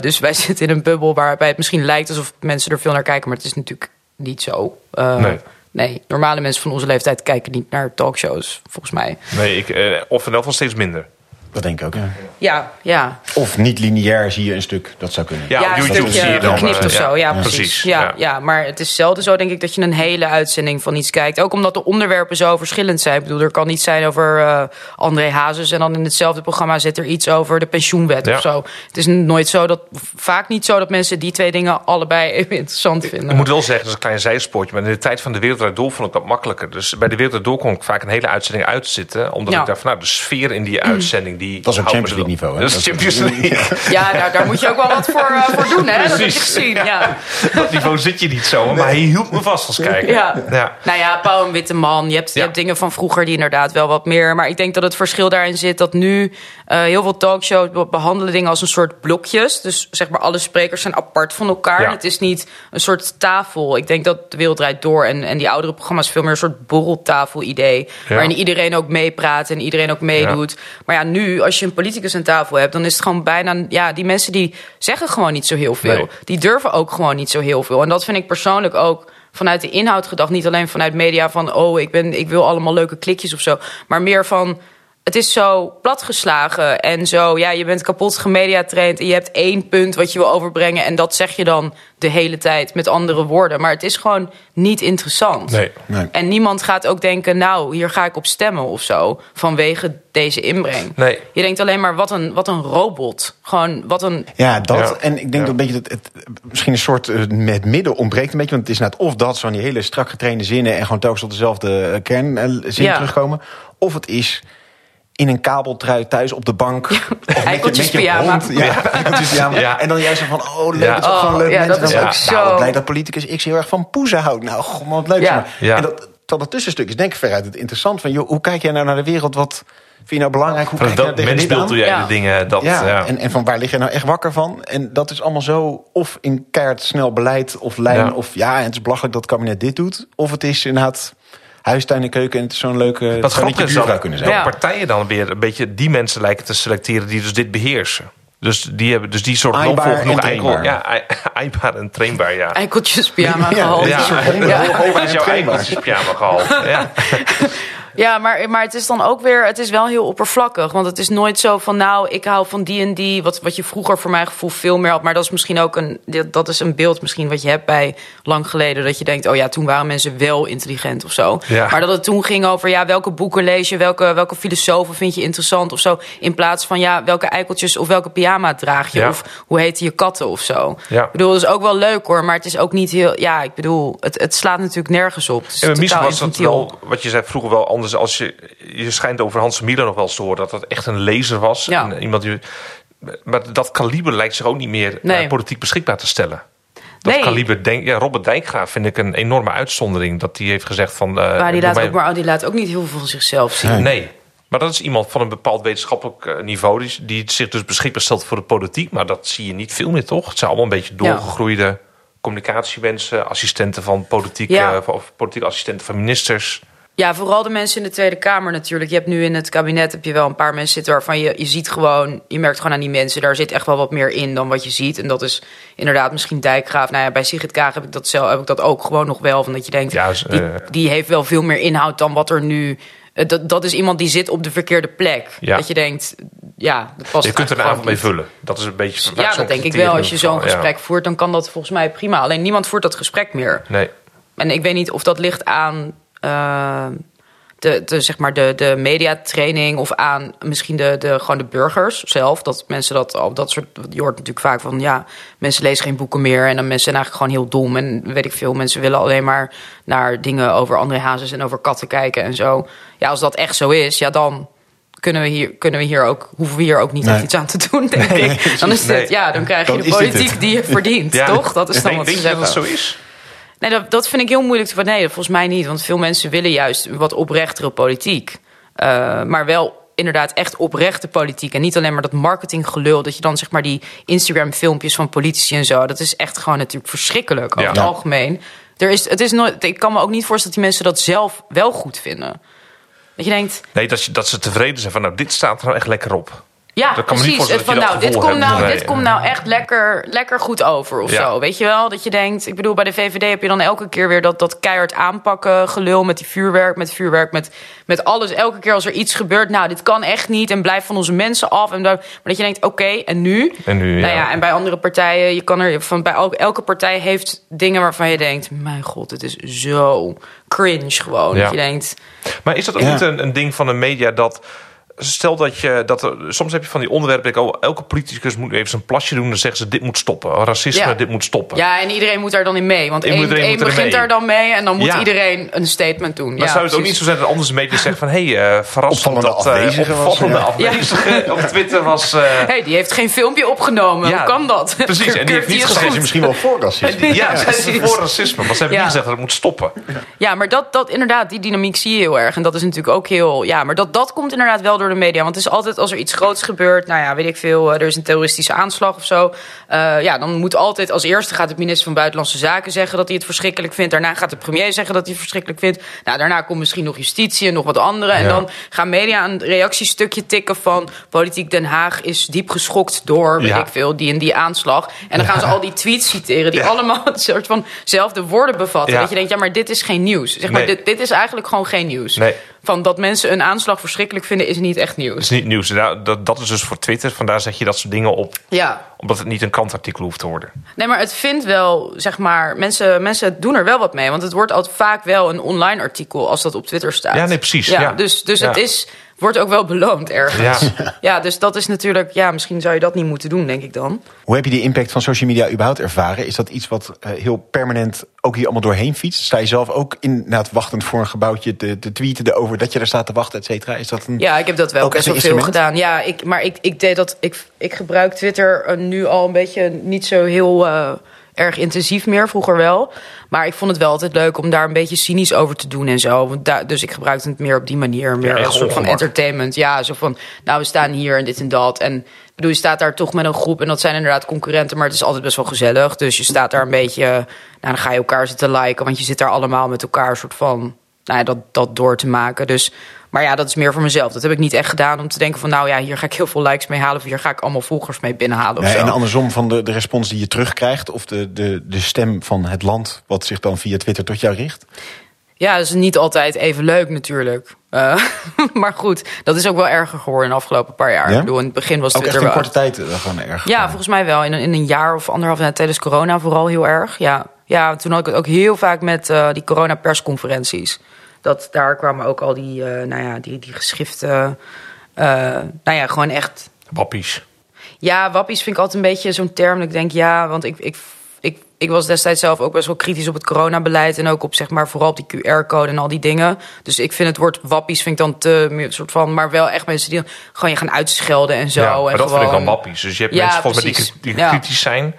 Dus wij (laughs) zitten in een bubbel waarbij het misschien lijkt alsof mensen er veel naar kijken, maar het is natuurlijk niet zo. Nee. nee, normale mensen van onze leeftijd kijken niet naar talkshows, volgens mij. Nee, ik, of in elk geval steeds minder. Dat denk ik ook, ja. Ja, ja. Of niet lineair zie je een stuk, dat zou kunnen. Ja, Ja, YouTube stukje zie je dan, geknipt eh, of zo. Ja, precies. precies. Ja, Ja. ja. maar het is zelden zo, denk ik, dat je een hele uitzending van iets kijkt. Ook omdat de onderwerpen zo verschillend zijn. Ik bedoel, er kan iets zijn over eh, André Hazes... en dan in hetzelfde programma zit er iets over de pensioenwet Ja. of zo. Het is nooit zo dat, vaak niet zo dat mensen die twee dingen allebei even (laughs) interessant vinden. Ik moet wel zeggen, dat is een klein zijspoortje. Maar in de tijd van de Wereld Door vond ik dat makkelijker. Dus bij de Wereld Door kon ik vaak een hele uitzending uitzitten. Omdat Ja. ik dacht van, nou, de sfeer in die (clears throat) uitzending... Die Dat is me Champions League niveau, hè? Dat is Champions League. Ja, daar, daar moet je ook wel wat voor, eh, voor doen, hè? Dat heb je Precies. gezien, ja. (laughs) dat niveau zit je niet zo. Maar hij hield me vast als kijker. Ja. Ja. Nou ja, Pauw en Witteman. Je hebt, je Ja. hebt dingen van vroeger die inderdaad wel wat meer. Maar ik denk dat het verschil daarin zit dat nu heel veel talkshows be- behandelen dingen als een soort blokjes. Dus zeg maar, alle sprekers zijn apart van elkaar. Ja. Het is niet een soort tafel. Ik denk dat de wereld draait door en, en die oudere programma's veel meer een soort borreltafel-idee. Ja. Waarin iedereen ook meepraat en iedereen ook meedoet. Maar ja, nu, als je een politicus aan tafel hebt, dan is het gewoon bijna. Ja, die mensen die zeggen gewoon niet zo heel veel. Nee. Die durven ook gewoon niet zo heel veel. En dat vind ik persoonlijk ook vanuit de inhoud gedacht. Niet alleen vanuit media van, oh, ik, ben, ik wil allemaal leuke klikjes of zo. Maar meer van, het is zo platgeslagen en zo, ja, je bent kapot gemediatraind en je hebt één punt wat je wil overbrengen en dat zeg je dan de hele tijd met andere woorden. Maar het is gewoon niet interessant. Nee. Nee. En niemand gaat ook denken, nou, hier ga ik op stemmen of zo, vanwege deze inbreng. Nee. Je denkt alleen maar, wat een, wat een robot. Gewoon, wat een... Ja, dat. Ja. En ik denk Ja. dat een beetje dat het, misschien een soort eh, met midden ontbreekt een beetje. Want het is net of dat, zo van die hele strak getrainde zinnen en gewoon telkens tot dezelfde eh, kernzin Ja. terugkomen. Of het is in een kabeltrui thuis op de bank. Of met je- Eikeltjes met je pyjama. hond. Ja, eikeltjes pyjama. Ja. En dan juist zo van, oh leuk, Ja. het is ook gewoon Oh, leuk. ja, mensen. dat is ook Nou, zo. wat blij dat politicus X heel erg van poezen houdt. Nou, god, wat leuk. Ja. Maar. Ja. En dat, dat tussenstuk is denk ik veruit het interessant. Van, joh, hoe kijk jij nou naar de wereld? Wat vind je nou belangrijk? Hoe Van kijk je nou dat tegen dit mensbeeld aan? doe jij Ja. de dingen. Dat, Ja, ja. En, en van waar lig je nou echt wakker van? En dat is allemaal zo of in keihard snel beleid of lijn... Ja. of ja, en het is belachelijk dat het kabinet dit doet... of het is inderdaad huistuin en keuken en het is zo'n leuke... Wat grappig is dan, kunnen dat zijn. Ja. partijen dan weer een beetje die mensen lijken te selecteren die dus dit beheersen. Dus die hebben dus die soort genoeg en enkel. trainbaar. Ja, ai- aaibaar (laughs) en trainbaar, ja. Eikeltjes pyjama Ja, gehaald. ja. Ja, ja. jouw trainbaar. eikeltjespyjama gehaald? Ja. (laughs) Ja, maar, maar het is dan ook weer, het is wel heel oppervlakkig. Want het is nooit zo van, nou, ik hou van die en die. Wat, wat je vroeger voor mijn gevoel veel meer had. Maar dat is misschien ook een, dat is een beeld misschien wat je hebt bij lang geleden. Dat je denkt, oh ja, toen waren mensen wel intelligent of zo. Ja. Maar dat het toen ging over, ja, welke boeken lees je? Welke, welke filosofen vind je interessant of zo? In plaats van, ja, welke eikeltjes of welke pyjama draag je? Ja. Of hoe heten je katten of zo? Ja. Ik bedoel, dat is ook wel leuk hoor. Maar het is ook niet heel, ja, ik bedoel, het, het slaat natuurlijk nergens op. Het is Ja, maar misschien totaal was dat wel, wat je zei vroeger wel anders. Als je, je schijnt over Hans Miller nog wel eens te horen dat dat echt een lezer was. Ja. En iemand die, maar dat kaliber lijkt zich ook niet meer eh, Nee. politiek beschikbaar te stellen. Dat Nee. kaliber, denk, ja, Robert Dijkgraaf vind ik een enorme uitzondering. Dat die heeft gezegd van... eh, Maar die laat, mij- ook, maar die laat ook niet heel veel van zichzelf zien. Nee. Maar dat is iemand van een bepaald wetenschappelijk eh, niveau... Die, die zich dus beschikbaar stelt voor de politiek. Maar dat zie je niet veel meer, toch? Het zijn allemaal een beetje Ja. doorgegroeide communicatiewensen... assistenten van politiek, Ja. of politieke assistenten van ministers... Ja, vooral de mensen in de Tweede Kamer natuurlijk. Je hebt nu in het kabinet heb je wel een paar mensen zitten waarvan je, je ziet gewoon, je merkt gewoon aan die mensen, daar zit echt wel wat meer in dan wat je ziet. En dat is inderdaad misschien Dijkgraaf. Nou ja, bij Sigrid Kaag heb ik dat zelf, heb ik dat ook gewoon nog wel. Van dat je denkt, Ja, die, die heeft wel veel meer inhoud dan wat er nu. eh, Dat, dat is iemand die zit op de verkeerde plek. Ja. Dat je denkt, ja, dat past Je kunt er een avond mee vullen. Dat is een beetje. Ja, dat denk ik wel. Als je zo'n ja. gesprek voert, dan kan dat volgens mij prima. Alleen niemand voert dat gesprek meer. Nee. En ik weet niet of dat ligt aan eh, de, de, zeg maar de, de mediatraining of aan misschien de, de, gewoon de burgers zelf. Dat mensen dat al dat soort. Je hoort natuurlijk vaak van ja, mensen lezen geen boeken meer. En dan mensen zijn eigenlijk gewoon heel dom. En weet ik veel, mensen willen alleen maar naar dingen over André Hazes en over katten kijken en zo. Ja, als dat echt zo is, ja, dan kunnen we hier, kunnen we hier ook, hoeven we hier ook niet Nee. echt iets aan te doen, denk Nee, ik. Dan is Nee. dit, ja, dan krijg je Dan de politiek die je verdient, Ja. toch? Dat is dan wat denk ze je dat zeggen. het zo is? Nee, dat, dat vind ik heel moeilijk te. Nee, volgens mij niet. Want veel mensen willen juist wat oprechtere politiek. Eh, maar wel inderdaad echt oprechte politiek. En niet alleen maar dat marketinggelul. Dat je dan zeg maar die Instagram-filmpjes van politici en zo. Dat is echt gewoon natuurlijk verschrikkelijk over Ja. het algemeen. Er is, het is nooit, ik kan me ook niet voorstellen dat die mensen dat zelf wel goed vinden. Dat je denkt, Nee, dat, je, dat ze tevreden zijn van nou, dit staat er nou echt lekker op. ja, Dat kan me niet precies. Het van, nou, dit, komt nou, dit komt nou echt lekker, lekker goed over of Ja. zo. Weet je wel? Dat je denkt, ik bedoel, bij de VVD heb je dan elke keer weer dat, dat keihard aanpakken gelul met die vuurwerk, met vuurwerk, met, met alles. Elke keer als er iets gebeurt, nou, dit kan echt niet en blijf van onze mensen af. En dan, maar dat je denkt, oké, en nu? En nu, Nou ja. ja, en bij andere partijen, je kan er van bij elke, elke partij heeft dingen waarvan je denkt, mijn god, het is zo cringe gewoon. Ja. Dat je denkt, Maar is dat ook Ja. niet een, een ding van de media dat. Stel dat je. Dat er, soms heb je van die onderwerpen. denk Oh, elke politicus moet even zijn plasje doen. Dan zeggen ze: dit moet stoppen. Racisme, Ja. dit moet stoppen. ja, en iedereen moet daar dan in mee. Want één, iedereen één begint mee. daar dan mee en dan moet Ja. iedereen een statement doen. Maar ja, zou het ook niet zo zijn dat anders de media zeggen van... hé, hey, eh verrassend dat... eh, afwezige was, opvallende ja. afwezige op Twitter was... eh, hey, die heeft geen filmpje opgenomen. Ja, Hoe kan dat? precies. En die heeft niet is gezegd, Zijn ze misschien wel voor racisme? ja, ze zijn precies. voor racisme. Maar ze hebben Ja. niet gezegd dat het moet stoppen. Ja, maar dat, dat inderdaad, die dynamiek zie je heel erg. En dat is natuurlijk ook heel. Ja, maar dat, dat komt inderdaad wel door de media. Want het is altijd als er iets groots gebeurt. Nou ja, weet ik veel. eh, Er is een terroristische aanslag of zo. eh, ja, dan moet altijd als eerste gaat de minister van Buitenlandse Zaken zeggen dat hij het verschrikkelijk vindt. Daarna gaat de premier zeggen dat hij het verschrikkelijk vindt. Nou, daarna komt misschien nog justitie en nog wat andere. En dan gaan media een reactiestukje tikken van politiek Den Haag is diep geschokt door, weet Ja. ik veel, die en die aanslag. En dan gaan ze al die tweets citeren die allemaal (laughs) een soort van zelfde woorden bevatten. Dat je denkt, ja, maar dit is geen nieuws. Zeg maar, Nee. dit, dit is eigenlijk gewoon geen nieuws. Nee. Van dat mensen een aanslag verschrikkelijk vinden, is niet echt Dat nieuws. is niet nieuws. Dat, dat is dus voor Twitter. Vandaar zet je dat soort dingen op. Ja. Omdat het niet een kantartikel hoeft te worden. Nee, maar het vindt wel, zeg maar, mensen, mensen doen er wel wat mee. Want het wordt altijd vaak wel een online artikel als dat op Twitter staat. Ja, nee, precies, Ja, ja. Dus, dus Ja. het is, wordt ook wel beloond ergens. Ja. (laughs) Ja. dus dat is natuurlijk, ja, misschien zou je dat niet moeten doen, denk ik dan. Hoe heb je die impact van social media überhaupt ervaren? Is dat iets wat eh, heel permanent ook hier allemaal doorheen fietst? Sta je zelf ook inderdaad wachtend voor een gebouwtje te, te tweeten erover dat je er staat te wachten, et cetera? Is dat een... Ja, ik heb dat wel Ook best wel veel gedaan. Ja, ik, maar ik, ik deed dat. Ik, ik gebruik Twitter eh, nu al een beetje niet zo heel eh, erg intensief meer. Vroeger wel. Maar ik vond het wel altijd leuk om daar een beetje cynisch over te doen en zo. Want daar- dus ik gebruikte het meer op die manier. Meer echt als een soort van entertainment. Ja, zo van, nou, we staan hier en dit en dat. En ik bedoel, je staat daar toch met een groep. En dat zijn inderdaad concurrenten. Maar het is altijd best wel gezellig. Dus je staat daar een beetje. Nou, dan ga je elkaar zitten liken. Want je zit daar allemaal met elkaar een soort van. Nou ja, dat, dat door te maken. Dus, maar ja, dat is meer voor mezelf. Dat heb ik niet echt gedaan om te denken van... nou ja, hier ga ik heel veel likes mee halen... of hier ga ik allemaal volgers mee binnenhalen Nee, en andersom van de, de respons die je terugkrijgt, of de, de, de stem van het land, wat zich dan via Twitter tot jou richt? Ja, dat is niet altijd even leuk natuurlijk. Eh, (laughs) maar goed, dat is ook wel erger geworden in de afgelopen paar jaar. Ja? Ik bedoel, in het begin was Ook echt in korte tijd eh, gewoon erg. Ja, volgens mij wel. In een, in een jaar of anderhalf jaar tijdens corona vooral heel erg. Ja, ja toen had ik het ook heel vaak met eh, die corona-persconferenties. Dat, daar kwamen ook al die, eh, nou ja, die, die geschriften... eh, nou ja, gewoon echt Wappies. Ja, wappies vind ik altijd een beetje zo'n term. Dat ik denk, ja, want ik, ik, ik, was destijds zelf ook best wel kritisch op het coronabeleid. En ook op, zeg maar, vooral op die QR-code en al die dingen. Dus ik vind het woord wappies vind ik dan te meer soort van... Maar wel echt mensen die gewoon je gaan uitschelden en zo. Ja, maar en dat gewoon... vind ik dan wappies. Dus je hebt Ja, mensen volgens mij die, die Ja. Mhm. kritisch zijn.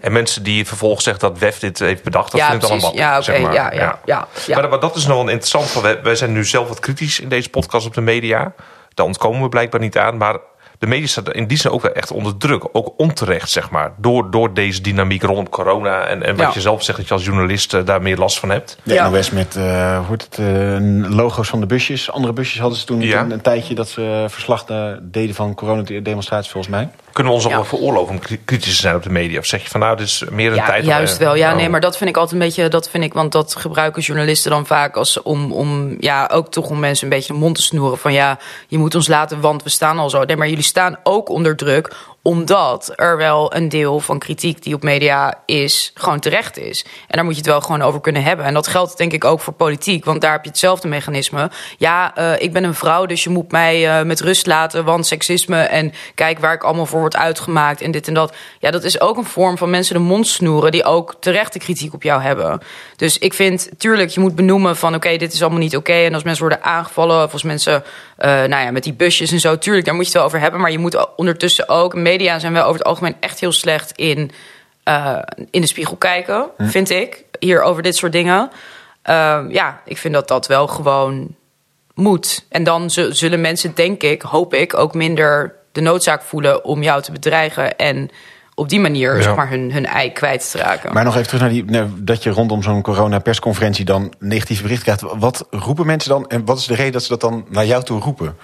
En mensen die vervolgens zeggen dat WEF dit heeft bedacht. Dat Ja, vind ik dan een wappie. Ja, oké. zeg maar. Ja, ja, ja, ja. Maar, maar dat is nog wel interessant. wij zijn nu zelf wat kritisch in deze podcast op de media. Daar ontkomen we blijkbaar niet aan. Maar de media staat in die zin ook wel echt onder druk. Ook onterecht, zeg maar. Door, door deze dynamiek rondom corona. En, en wat Ja. je zelf zegt dat je als journalist eh, daar meer last van hebt. De Ja. NOS met eh, hoe het, eh, logo's van de busjes. Andere busjes hadden ze toen Ja. een, een tijdje dat ze verslag eh, deden van coronademonstraties volgens mij. Kunnen we ons nog Ja. veroorloven om kri- kritisch te zijn op de media? Of zeg je van nou, dit is meer een Ja, tijd... juist eh, wel. Ja, oh. nee, maar dat vind ik altijd een beetje. Dat vind ik, want dat gebruiken journalisten dan vaak als om, om ja, ook toch om mensen een beetje de mond te snoeren. Van ja, je moet ons laten, want we staan al zo. Nee, maar jullie staan ook onder druk Omdat er wel een deel van kritiek die op media is, gewoon terecht is. En daar moet je het wel gewoon over kunnen hebben. En dat geldt denk ik ook voor politiek, want daar heb je hetzelfde mechanisme. Ja, uh, ik ben een vrouw, dus je moet mij uh, met rust laten, want seksisme en kijk waar ik allemaal voor word uitgemaakt en dit en dat. Ja, dat is ook een vorm van mensen de mond snoeren die ook terechte kritiek op jou hebben. Dus ik vind, tuurlijk, je moet benoemen van oké, dit is allemaal niet oké. En als mensen worden aangevallen, of als mensen, uh, nou ja, met die busjes en zo, tuurlijk, daar moet je het wel over hebben. Maar je moet ondertussen ook, media zijn wel over het algemeen echt heel slecht in, uh, in de spiegel kijken, hm. vind ik, hier over dit soort dingen. Uh, ja, ik vind dat dat wel gewoon moet. En dan zullen mensen, denk ik, hoop ik, ook minder de noodzaak voelen om jou te bedreigen en op die manier zeg maar, hun, hun ei kwijt te raken. Maar nog even terug naar die, nou, dat je rondom zo'n corona-persconferentie dan negatieve bericht krijgt. Wat roepen mensen dan en wat is de reden dat ze dat dan naar jou toe roepen?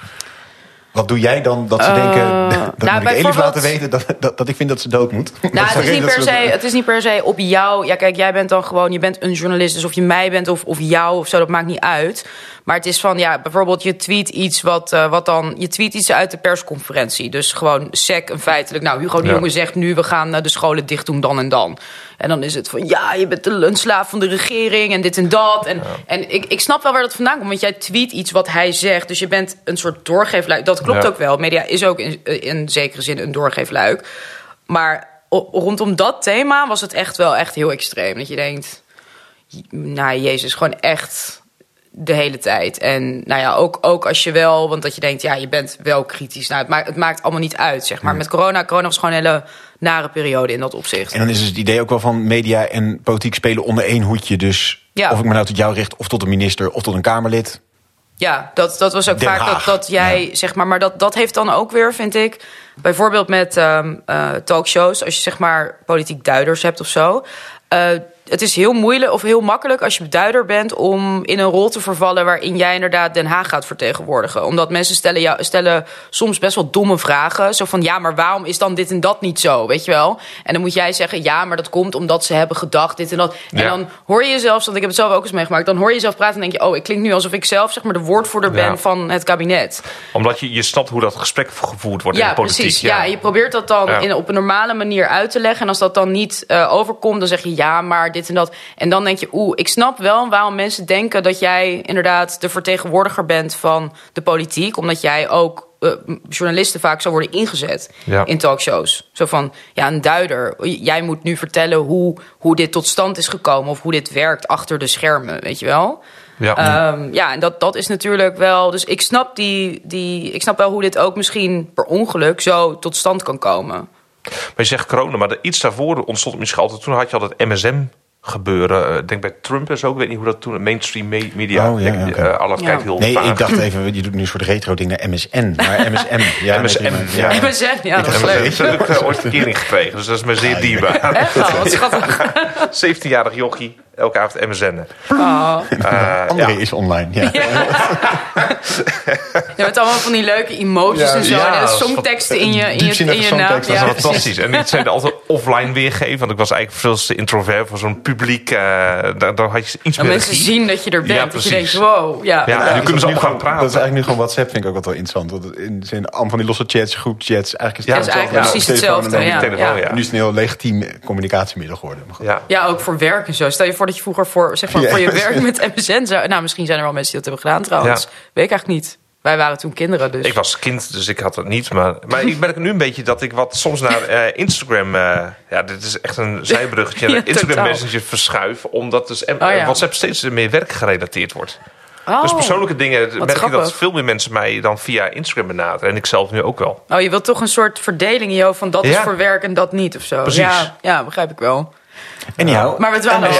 Wat doe jij dan dat ze denken, uh, (laughs) dat nou, moet ik Elif laten weten dat, dat, dat, ik vind dat ze dood moet? Nou, (laughs) het, is niet per se, het is niet per se op jou. Ja, kijk, jij bent dan gewoon, je bent een journalist. Dus of je mij bent of, of jou of zo, dat maakt niet uit. Maar het is van, ja, bijvoorbeeld je tweet iets wat, uh, wat dan... Je tweet iets uit de persconferentie. Dus gewoon sec en feitelijk. Nou, Hugo de ja. Jonge zegt nu, we gaan de scholen dicht doen dan en dan. En dan is het van, ja, je bent een slaaf van de regering en dit en dat. En, ja. en ik, ik snap wel waar dat vandaan komt. Want jij tweet iets wat hij zegt. Dus je bent een soort doorgeefluik. Dat klopt ja. ook wel. Media is ook in, in zekere zin een doorgeefluik. Maar rondom dat thema was het echt wel echt heel extreem. Dat je denkt, nou Jezus, gewoon echt de hele tijd. En nou ja, ook, ook als je wel, want dat je denkt, ja, je bent wel kritisch. Nou, het maakt, het maakt allemaal niet uit, zeg maar. Met corona, corona was gewoon een hele nare periode in dat opzicht. En dan is het idee ook wel van media en politiek spelen onder één hoedje. Dus ja. of ik me nou tot jou richt, of tot een minister, of tot een Kamerlid. Ja, dat, dat was ook Den vaak dat, dat jij, ja. zeg maar, maar dat, dat heeft dan ook weer, vind ik, bijvoorbeeld met um, uh, talkshows, als je zeg maar politiek duiders hebt of zo. Uh, het is heel moeilijk of heel makkelijk als je beduider bent om in een rol te vervallen waarin jij inderdaad Den Haag gaat vertegenwoordigen. Omdat mensen stellen, jou, stellen soms best wel domme vragen. Zo van ja, maar waarom is dan dit en dat niet zo? Weet je wel? En dan moet jij zeggen ja, maar dat komt omdat ze hebben gedacht dit en dat. Ja. En dan hoor je jezelf, want ik heb het zelf ook eens meegemaakt, dan hoor je jezelf praten en denk je, oh, ik klink nu alsof ik zelf zeg maar de woordvoerder ben van het kabinet. Omdat je, je snapt hoe dat gesprek gevoerd wordt ja, in de politiek. Precies. Ja, je probeert dat dan in, op een normale manier uit te leggen. En als dat dan niet uh, overkomt, dan zeg je ja, maar dit en dat. En dan denk je, oeh, ik snap wel waarom mensen denken dat jij inderdaad de vertegenwoordiger bent van de politiek. Omdat jij ook uh, journalisten vaak zou worden ingezet ja. in talkshows. Zo van, ja, een duider. Jij moet nu vertellen hoe, hoe dit tot stand is gekomen of hoe dit werkt achter de schermen, weet je wel? Ja, um, ja en dat, dat is natuurlijk wel. Dus ik snap, die, die, ik snap wel hoe dit ook misschien per ongeluk zo tot stand kan komen. Maar je zegt corona, maar iets daarvoor ontstond misschien altijd. Toen had je altijd MSM gebeuren. Ik denk bij Trump en zo. Ik weet niet hoe dat toen mainstream media. Oh, ja, denk, okay. uh, alles ja. kijkt heel Nee, vaag. ik dacht even, je doet nu een soort retro ding naar MSN. Maar (laughs) MSM. Ja, MSM, nee, ja. ja. MSN, ja, dat is leuk. Ik heb uh, ooit verkering gekregen, dus dat is me zeer dierbaar. Echt wel, wat schattig. (laughs) 17-jarig jochie, elke avond MSN. Oh. Uh, André is online, ja. Je hebt allemaal van die leuke emoties en zo. en songteksten in je, in je, in je naam. Dat is fantastisch. En die zijn altijd offline weergeven. Want ik was eigenlijk veel te introvert voor zo'n publiek. Uh, daar, daar had je iets en meer mensen regie. zien dat je er bent. Ja, dat je denkt, wow. Ja, ja, en nu kunnen ze ook gaan praten. Dat is eigenlijk nu gewoon WhatsApp, vind ik ook wat wel interessant. Want in zin, allemaal van die losse chats, groepchats. Eigenlijk is ja, het is eigenlijk precies hetzelfde. Ja. Ja. Nu is het een heel legitiem communicatiemiddel geworden. Ja. ja, ook voor werk en zo. Stel je voor dat je vroeger voor, zeg maar, voor je werk met MSN zou... Nou, misschien zijn er wel mensen die dat hebben gedaan trouwens. Weet ik eigenlijk niet. Wij waren toen kinderen, dus. Ik was kind, dus ik had het niet. Maar, maar ik merk nu een beetje dat ik wat soms naar uh, Instagram... Uh, ja, dit is echt een zijbruggetje. (laughs) Ja, Instagram totaal. Messenger verschuif. Omdat dus uh, ja. WhatsApp steeds meer werkgerelateerd wordt. Oh, dus persoonlijke dingen merk ik grappig. dat veel meer mensen mij dan via Instagram benaderen. En ik zelf nu ook wel. Oh, je wilt toch een soort verdeling in jou van dat is voor werk en dat niet of zo. Precies. Ja, ja, begrijp ik wel. Anyhow. Maar we dwalen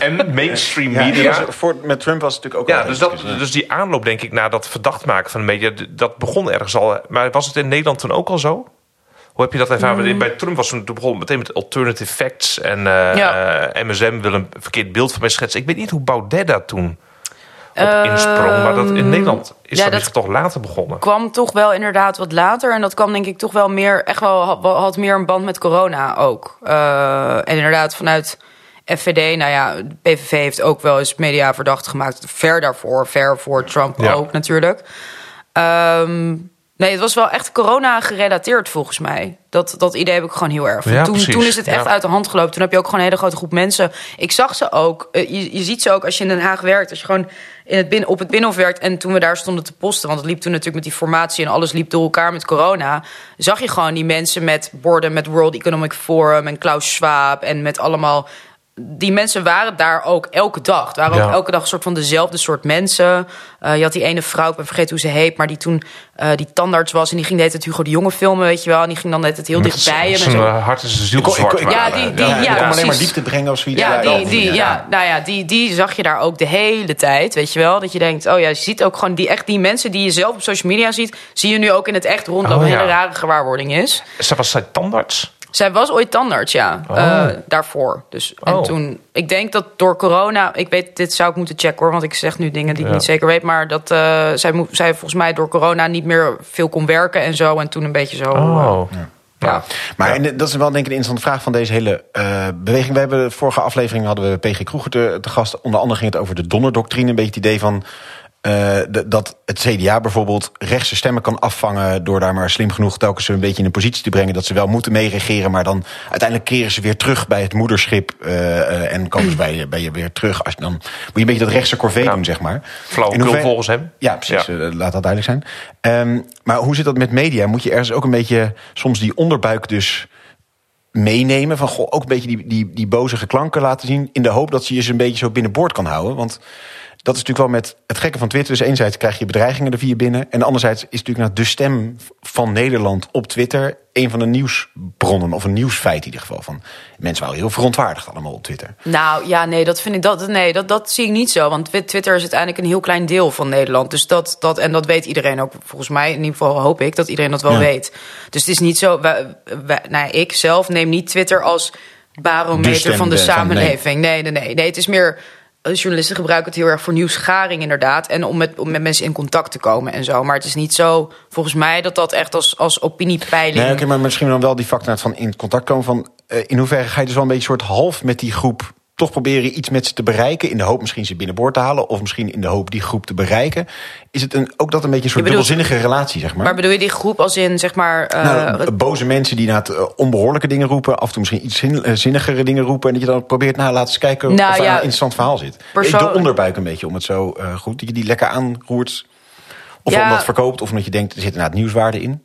En, dus, (laughs) mainstream Ja, media. voor, met Trump was het natuurlijk ook Ja, al dus, dat, dus die aanloop, denk ik, naar dat verdacht maken van de media, dat begon ergens al. Maar was het in Nederland toen ook al zo? Hoe heb je dat ervaren? Bij Trump was toen toen begon het meteen met alternative facts en eh, Ja. eh, MSM wil een verkeerd beeld van mij schetsen. Ik weet niet hoe Baudet daar toen op insprong, maar dat in Nederland is ja, dat, toch later begonnen. kwam toch wel inderdaad wat later. En dat kwam denk ik toch wel meer, echt wel, had, had meer een band met corona ook. Eh, en inderdaad vanuit FVD, nou ja, de PVV heeft ook wel eens media verdacht gemaakt. Ver daarvoor, ver voor Trump Ja. ook natuurlijk. Ehm, Nee, het was wel echt corona gerelateerd volgens mij. Dat, dat idee heb ik gewoon heel erg. Ja, toen, precies. toen is het echt Ja. uit de hand gelopen. Toen heb je ook gewoon een hele grote groep mensen. Ik zag ze ook. eh, je, je ziet ze ook als je in Den Haag werkt. Als je gewoon in het op het Binnenhof werkt. En toen we daar stonden te posten. Want het liep toen natuurlijk met die formatie. En alles liep door elkaar met corona. Zag je gewoon die mensen met borden. Met World Economic Forum. En Klaus Schwab. En met allemaal die mensen waren daar ook elke dag. Het waren ook Ja. elke dag een soort van dezelfde soort mensen. Eh, je had die ene vrouw, ik ben vergeten hoe ze heet... maar die toen eh, die tandarts was... en die ging de hele tijd Hugo de Jonge filmen, weet je wel. En die ging dan hele tijd heel dichtbij en Zijn zo. hart is een ziel zwart. Ja, die- die- Ja, alleen maar diepte brengen of zoiets. Ja, Ja, die, die, ja, nou ja, die, die zag je daar ook de hele tijd, weet je wel. Dat je denkt, oh ja, je ziet ook gewoon die, echt die mensen die je zelf op social media ziet... zie je nu ook in het echt rond, wat Oh, een hele rare gewaarwording is. Zij was zij tandarts? Zij was ooit tandarts, ja. Oh. Eh, daarvoor. Dus, en Oh. toen, ik denk dat door corona, ik weet, dit zou ik moeten checken hoor, want ik zeg nu dingen die ik Ja. niet zeker weet, maar dat eh, zij, mo- zij volgens mij door corona niet meer veel kon werken en zo, en toen een beetje zo. eh, Oh. ja. Maar en dat is wel denk ik een interessante vraag van deze hele eh, beweging. We hebben de vorige aflevering hadden we PG Kroeger te, te gast. Onder andere ging het over de donnerdoctrine. Een beetje het idee van eh, dat het CDA bijvoorbeeld rechtse stemmen kan afvangen... door daar maar slim genoeg telkens een beetje in een positie te brengen... dat ze wel moeten meeregeren, maar dan uiteindelijk keren ze weer terug bij het moederschip... eh, eh, en komen ze bij, je- bij je weer terug. Als dan moet je een beetje dat rechtse corvée Ja. doen, zeg maar. Flauwekul volgens hem. ja, precies. Ja. laat dat duidelijk zijn. Ehm, maar hoe zit dat met media? Moet je ergens ook een beetje soms die onderbuik dus meenemen? Van goh, ook een beetje die, die, die bozige klanken laten zien... in de hoop dat ze je ze een beetje zo binnenboord kan houden? Want dat is natuurlijk wel met het gekke van Twitter. Dus enerzijds krijg je bedreigingen er via binnen... en anderzijds is natuurlijk nou de stem van Nederland op Twitter... een van de nieuwsbronnen, of een nieuwsfeit in ieder geval. Van, mensen waren heel verontwaardigd allemaal op Twitter. Nou ja, nee, dat vind ik dat, nee, dat, dat zie ik niet zo. Want Twi- Twitter is uiteindelijk een heel klein deel van Nederland. Dus dat, dat, en dat weet iedereen ook, volgens mij, in ieder geval hoop ik dat iedereen dat wel Ja. weet. Dus het is niet zo, wij, wij, nou ik zelf neem niet Twitter als barometer van de van- samenleving. Nee, nee, nee, nee. Het is meer. Journalisten gebruiken het heel erg voor nieuwsgaring, inderdaad. En om met, met mensen in contact te komen en zo. Maar het is niet zo, volgens mij, dat dat echt als, als opiniepeiling. Nee, oké, maar misschien dan wel die factor van in contact komen. Van, eh, in hoeverre ga je dus wel een beetje soort half met die groep toch proberen iets met ze te bereiken. In de hoop misschien ze binnenboord te halen. Of misschien in de hoop die groep te bereiken. Is het een, ook dat een beetje een soort bedoelt- dubbelzinnige relatie, zeg maar? Maar bedoel je die groep als in, zeg maar... eh, nou, het- boze mensen die na onbehoorlijke dingen roepen. Af en toe misschien iets zin, eh, zinnigere dingen roepen. En dat je dan probeert, nou, laat eens kijken Nou, of er ja, een interessant verhaal zit. persoon- De onderbuik een beetje, om het zo eh, goed. Dat je die lekker aanroert. Of Ja. omdat het verkoopt, of omdat je denkt, er zit inderdaad nieuwswaarde in.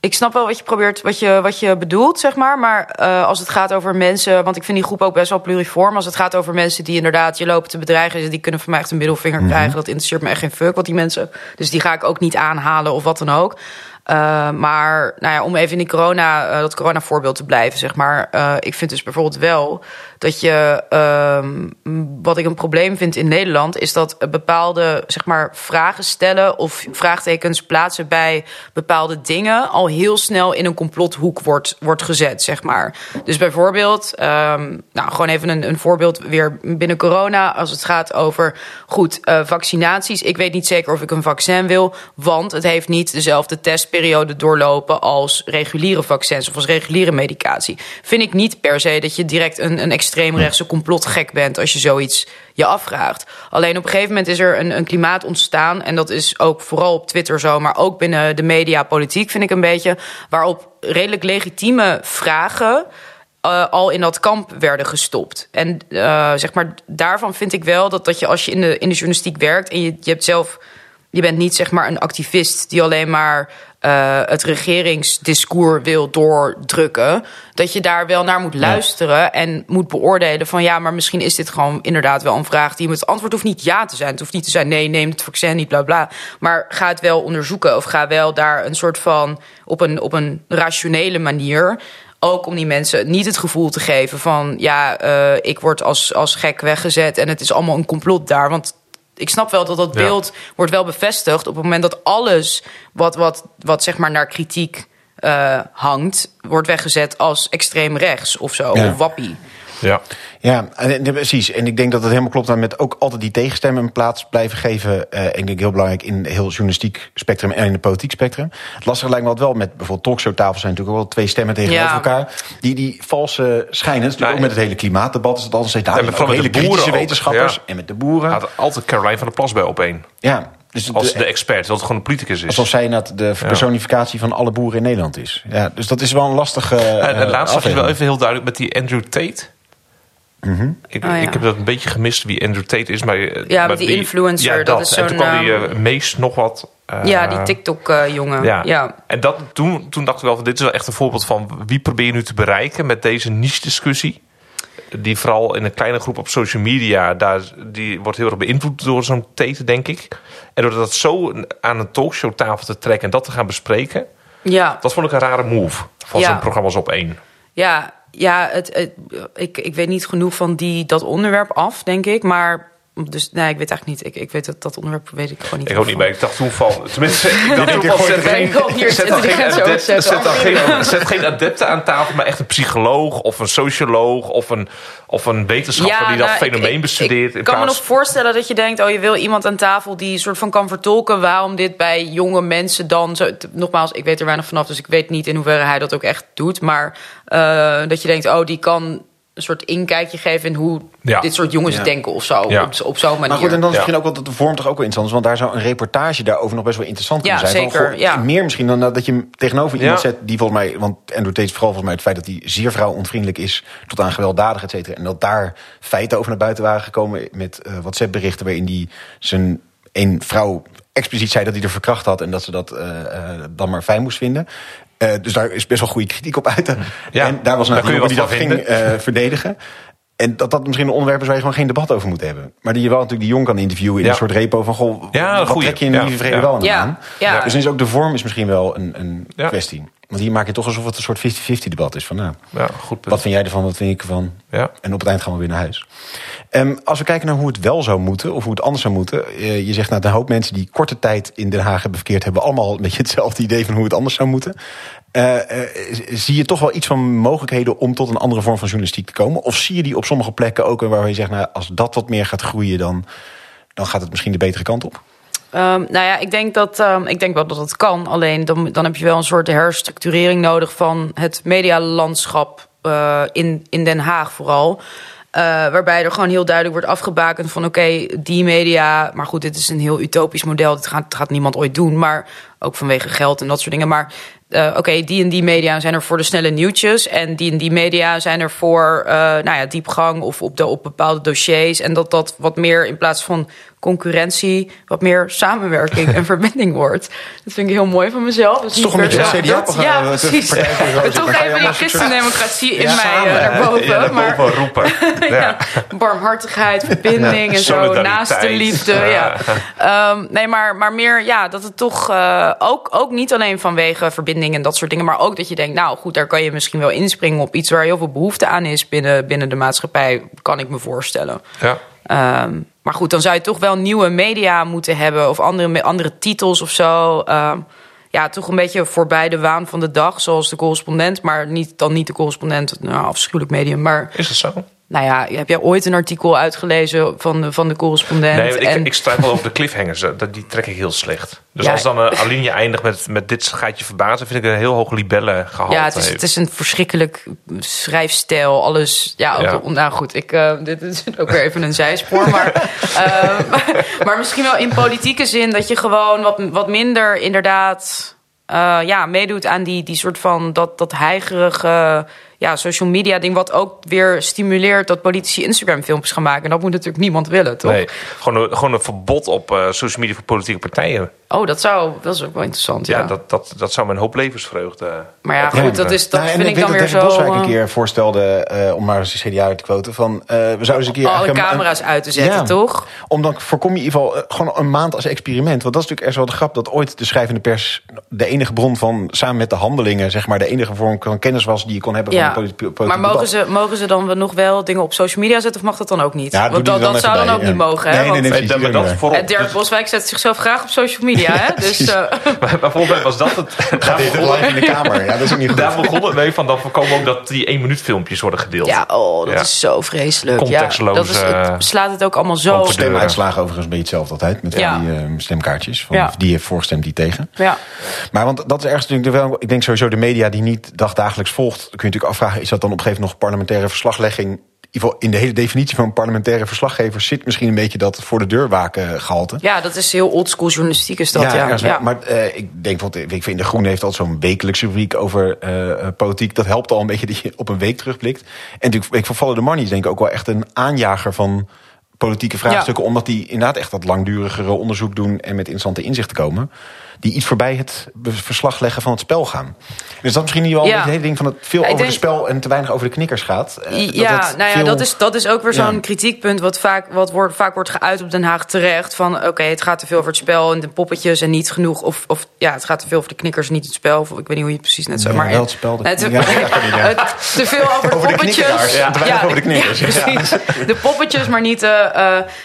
Ik snap wel wat je probeert, wat je, wat je bedoelt, zeg maar. Maar eh, als het gaat over mensen, want ik vind die groep ook best wel pluriform. Als het gaat over mensen die inderdaad je lopen te bedreigen, die kunnen van mij echt een middelvinger krijgen. Dat interesseert me echt geen fuck, wat die mensen. Dus die ga ik ook niet aanhalen of wat dan ook. Eh, maar nou ja, om even in die corona, eh, dat corona voorbeeld te blijven, zeg maar. ik vind dus bijvoorbeeld wel dat je, ehm, wat ik een probleem vind in Nederland, is dat bepaalde, zeg maar, vragen stellen of vraagtekens plaatsen bij bepaalde dingen al heel snel in een complothoek wordt, wordt gezet, zeg maar. Dus bijvoorbeeld, ehm, nou, gewoon even een, een voorbeeld weer binnen corona, als het gaat over, goed, eh, vaccinaties. Ik weet niet zeker of ik een vaccin wil, want het heeft niet dezelfde testperiode doorlopen als reguliere vaccins of als reguliere medicatie. Vind ik niet per se dat je direct een, een extreemrechtse complotgek bent als je zoiets je afvraagt. Alleen op een gegeven moment is er een, een klimaat ontstaan. En dat is ook vooral op Twitter zo, maar ook binnen de media, politiek vind ik een beetje. Waarop redelijk legitieme vragen. eh, al in dat kamp werden gestopt. En eh, zeg maar, daarvan vind ik wel dat, dat je als je in de, in de journalistiek werkt en je, je hebt zelf. Je bent niet zeg maar een activist die alleen maar eh, het regeringsdiscours wil doordrukken. Dat je daar wel naar moet luisteren en moet beoordelen van ja, maar misschien is dit gewoon inderdaad wel een vraag die het antwoord hoeft niet ja te zijn. Het hoeft niet te zijn nee, neem het vaccin niet, bla bla. Maar ga het wel onderzoeken of ga wel daar een soort van op een, op een rationele manier. Ook om die mensen niet het gevoel te geven van ja, eh, ik word als, als gek weggezet en het is allemaal een complot daar. Want ik snap wel dat dat Ja. beeld wordt wel bevestigd op het moment dat alles wat, wat, wat zeg maar naar kritiek eh, hangt, wordt weggezet als extreem rechts of zo, Ja. of wappie. Ja. Ja, en, en precies. En ik denk dat het helemaal klopt dan met ook altijd die tegenstemmen een plaats blijven geven. Eh, en ik denk heel belangrijk in het heel journalistiek spectrum en in het politiek spectrum. Het lastige lijkt me wel met bijvoorbeeld talkshowtafels zijn natuurlijk ook wel twee stemmen tegenover Ja. elkaar. Die, die valse schijnen. Dat Nou, ook met het hele klimaatdebat is het altijd steeds daar. En met- ook vooral hele met de boeren kritische ook, wetenschappers ja. en met de boeren. Had altijd Caroline van der Plas bij op één. Ja, Dus als de- de expert, dat het gewoon een politicus is. Alsof zij net de personificatie van alle boeren in Nederland is. Ja, dus dat is wel een lastige. En, en eh, laatst was je wel even heel duidelijk met die Andrew Tate. Ik, Oh, ja. ik heb dat een beetje gemist wie Andrew Tate is. Maar, eh, Ja, maar met die influencer, Ja, dat is en toen zo'n, kwam die ehm, eh, meest nog wat... eh, ja, die TikTok-jongen. Ja. ja. En dat, toen, toen dacht ik wel, van, dit is wel echt een voorbeeld van wie probeer je nu te bereiken met deze niche-discussie. Die vooral in een kleine groep op social media, daar, die wordt heel erg beïnvloed door zo'n Tate, denk ik. En door dat zo aan een talkshowtafel te trekken en dat te gaan bespreken, ja. dat vond ik een rare move van Ja. zo'n programma's op één. Ja, ja het, ik, ik weet niet genoeg van die, dat onderwerp af, denk ik. Maar, dus nee, ik weet eigenlijk niet. Ik, ik weet dat, dat onderwerp weet ik gewoon niet. Ik ook niet, maar ik dacht toen van... Tenminste, (laughs) ik dacht toen van... Zet er geen, geen- hier zet dan geen, intelligentie adept, overzetten. zet dan geen, zet geen adepten aan tafel, maar echt een psycholoog of een socioloog of een, of een wetenschapper die dat nou, fenomeen ik- bestudeert. Ik kan me nog voorstellen dat je denkt: oh, je wil iemand aan tafel die soort van kan vertolken waarom dit bij jonge mensen dan zo. Nogmaals, ik weet er weinig vanaf, dus ik weet niet in hoeverre hij dat ook echt doet. Maar eh, dat je denkt: oh, die kan een soort inkijkje geven in hoe Ja. dit soort jongens Ja. denken of zo. Ja. Op, op zo'n manier. Maar goed, en dan is Ja. misschien ook wel dat de vorm toch ook wel interessant is. Want daar zou een reportage daarover nog best wel interessant kunnen Ja, zijn. Van, zeker, goh, ja. Meer misschien dan dat je hem tegenover iemand Ja. zet die volgens mij... Want Andrew Tate is vooral volgens mij het feit dat hij zeer vrouwonvriendelijk is... tot aan gewelddadig, et cetera. En dat daar feiten over naar buiten waren gekomen met eh WhatsApp-berichten... waarin hij zijn een vrouw expliciet zei dat hij er verkracht had... en dat ze dat eh, eh, dan maar fijn moest vinden. Eh, dus daar is best wel goede kritiek op uit. Ja, en daar was daar nou je iemand die wat dat ging eh, verdedigen. En dat dat misschien een onderwerp is waar je gewoon geen debat over moet hebben. Maar die je wel natuurlijk die jong kan interviewen in Ja. een soort repo van... Goh, Ja, wat goeie. trek je in Ja, vrede ja. wel aan Ja, ja. Dus dan is ook de vorm is misschien wel een, een Ja. kwestie. Want hier maak je toch alsof het een soort 50-50 debat is. Van, nou, Ja, goed punt. wat vind jij ervan, wat vind ik ervan? Ja. En op het eind gaan we weer naar huis. Ehm, als we kijken naar hoe het wel zou moeten, of hoe het anders zou moeten. eh, je zegt, nou, de hoop mensen die korte tijd in Den Haag hebben verkeerd... hebben allemaal een beetje hetzelfde idee van hoe het anders zou moeten. Eh, eh, zie je toch wel iets van mogelijkheden om tot een andere vorm van journalistiek te komen? Of zie je die op sommige plekken ook waar je zegt, nou, als dat wat meer gaat groeien... dan, dan gaat het misschien de betere kant op? Ehm, nou ja, ik denk, dat, ehm, ik denk wel dat het kan. Alleen dan, dan heb je wel een soort herstructurering nodig van het medialandschap eh, in, in Den Haag vooral. Eh, waarbij er gewoon heel duidelijk wordt afgebakend van oké, die media. Maar goed, dit is een heel utopisch model. Dit gaat, gaat niemand ooit doen. Maar ook vanwege geld en dat soort dingen. Maar eh, oké, die en die media zijn er voor de snelle nieuwtjes. En die en die media zijn er voor eh, nou ja, diepgang of op, de, op bepaalde dossiers. En dat dat wat meer in plaats van concurrentie, wat meer samenwerking en (laughs) verbinding wordt. Dat vind ik heel mooi van mezelf. Dat is toch een beetje Ja, wat de precies. Rozen. Toch even die christendemocratie in Ja, mij eh, hè? daarboven. Ja, maar boven roepen. (laughs) Ja. ja, barmhartigheid, verbinding en zo, Solidariteit. naast de liefde. Ja. Ehm, nee, maar, maar meer ja, dat het toch eh, ook, ook niet alleen vanwege verbinding en dat soort dingen, maar ook dat je denkt, nou goed, daar kan je misschien wel inspringen op iets waar heel veel behoefte aan is binnen, binnen de maatschappij, kan ik me voorstellen. Ja. Ehm, maar goed, dan zou je toch wel nieuwe media moeten hebben of andere, andere titels of zo. Ehm, ja, toch een beetje voorbij de waan van de dag, zoals de correspondent, maar niet, dan niet de correspondent, nou, afschuwelijk medium, maar Is dat zo? Nou ja, heb jij ooit een artikel uitgelezen van de, van de correspondent? Nee, ik, en, ik struikel over de cliffhangers. eh, Dat, die trek ik heel slecht. Dus Ja. als dan een alinea eindigt met, met dit gaat je verbazen... vind ik een heel hoog libelle gehalte ja, het is, het is een verschrikkelijk schrijfstijl. Alles, ja, ook, nou goed, ik, eh, dit is (laughs) ook weer even een zijspoor. maar, (laughs) eh, maar misschien wel in politieke zin dat je gewoon wat, wat minder inderdaad eh, ja, meedoet aan die, die soort van dat, dat heigerige ja, social media ding. Wat ook weer stimuleert dat politici Instagram filmpjes gaan maken. En dat moet natuurlijk niemand willen, toch? Gewoon een, gewoon een verbod op eh, social media voor politieke partijen. Oh, dat zou, dat is ook wel interessant. Ja, Ja, dat, dat, dat zou mijn hoop levensvreugde... maar ja, goed, dat, is, dat Nou, vind ik dan weer zo. Boswijk een eh, keer voorstelde, eh, om maar eens de CDA uit te quoten... van eh, we zouden eens een keer... alle een- camera's uit te zetten, Ja. toch? Om dan voorkom je in ieder geval gewoon een maand als experiment. Want dat is natuurlijk echt wel de grap dat ooit de schrijvende pers de enige bron van samen met de handelingen, zeg maar, de enige vorm van kennis was die je kon hebben Ja. van politi- politiek Maar mogen debat. ze, mogen ze dan nog wel dingen op social media zetten of mag dat dan ook niet? Ja, Want dat, er zou dan ook niet mogen, hè? Nee, nee, nee, Nee, precies, dat, maar die dat doen voorop. eh, Dirk Dus- Media, hè? Dus eh, (laughs) maar, maar volgens mij was dat het. (laughs) Gaat Daar dit begon, live in de kamer? Ja, dat is ook niet (laughs) goed. daar begon het mee van. Dan voorkomen ook dat die één minuut filmpjes worden gedeeld. ja, oh, dat Ja. is zo vreselijk. Ja, Contextloze, dat is, het slaat het ook allemaal zo. Stemuitslagen overigens een beetje hetzelfde altijd. Met Ja. die eh, stemkaartjes. Van Ja. Die heeft voorgestemd, die tegen. Ja. Maar want dat is ergens natuurlijk wel... Ik denk sowieso de media die niet dagdagelijks volgt... kun je natuurlijk afvragen... is dat dan op een gegeven moment nog parlementaire verslaglegging... in ieder geval in de hele definitie van parlementaire verslaggevers zit misschien een beetje dat voor de deur waken gehalte. Ja, dat is heel oldschool journalistiek is dat. Ja, ja. maar eh, ik denk, want ik vind de Groene heeft altijd zo'n wekelijkse rubriek over eh, eh, politiek. Dat helpt al een beetje dat je op een week terugblikt. En natuurlijk, ik van Follow the Money is denk ik ook wel echt een aanjager van politieke vraagstukken. Omdat die inderdaad echt dat langdurigere onderzoek doen en met interessante inzichten komen. Die iets voorbij het verslag leggen van het spel gaan. Dus dat is misschien niet wel Ja. het hele ding van het veel Ja, over het spel en te weinig over de knikkers gaat. Eh, dat ja, het nou ja, veel- dat, is, dat is ook weer zo'n Ja. kritiekpunt wat, vaak, wat wordt, vaak wordt geuit op Den Haag terecht. Van oké, het gaat te veel over het spel en de poppetjes en niet genoeg. Of, of ja, het gaat te veel over de knikkers, niet het spel. Of, ik weet niet hoe je het precies net zo. Ja, maar het spel, de- (laughs) ja, dat ja. te veel over de Over de poppetjes. knikkeraars, en te weinig over de knikkers. Ja, precies. De poppetjes, maar niet. eh,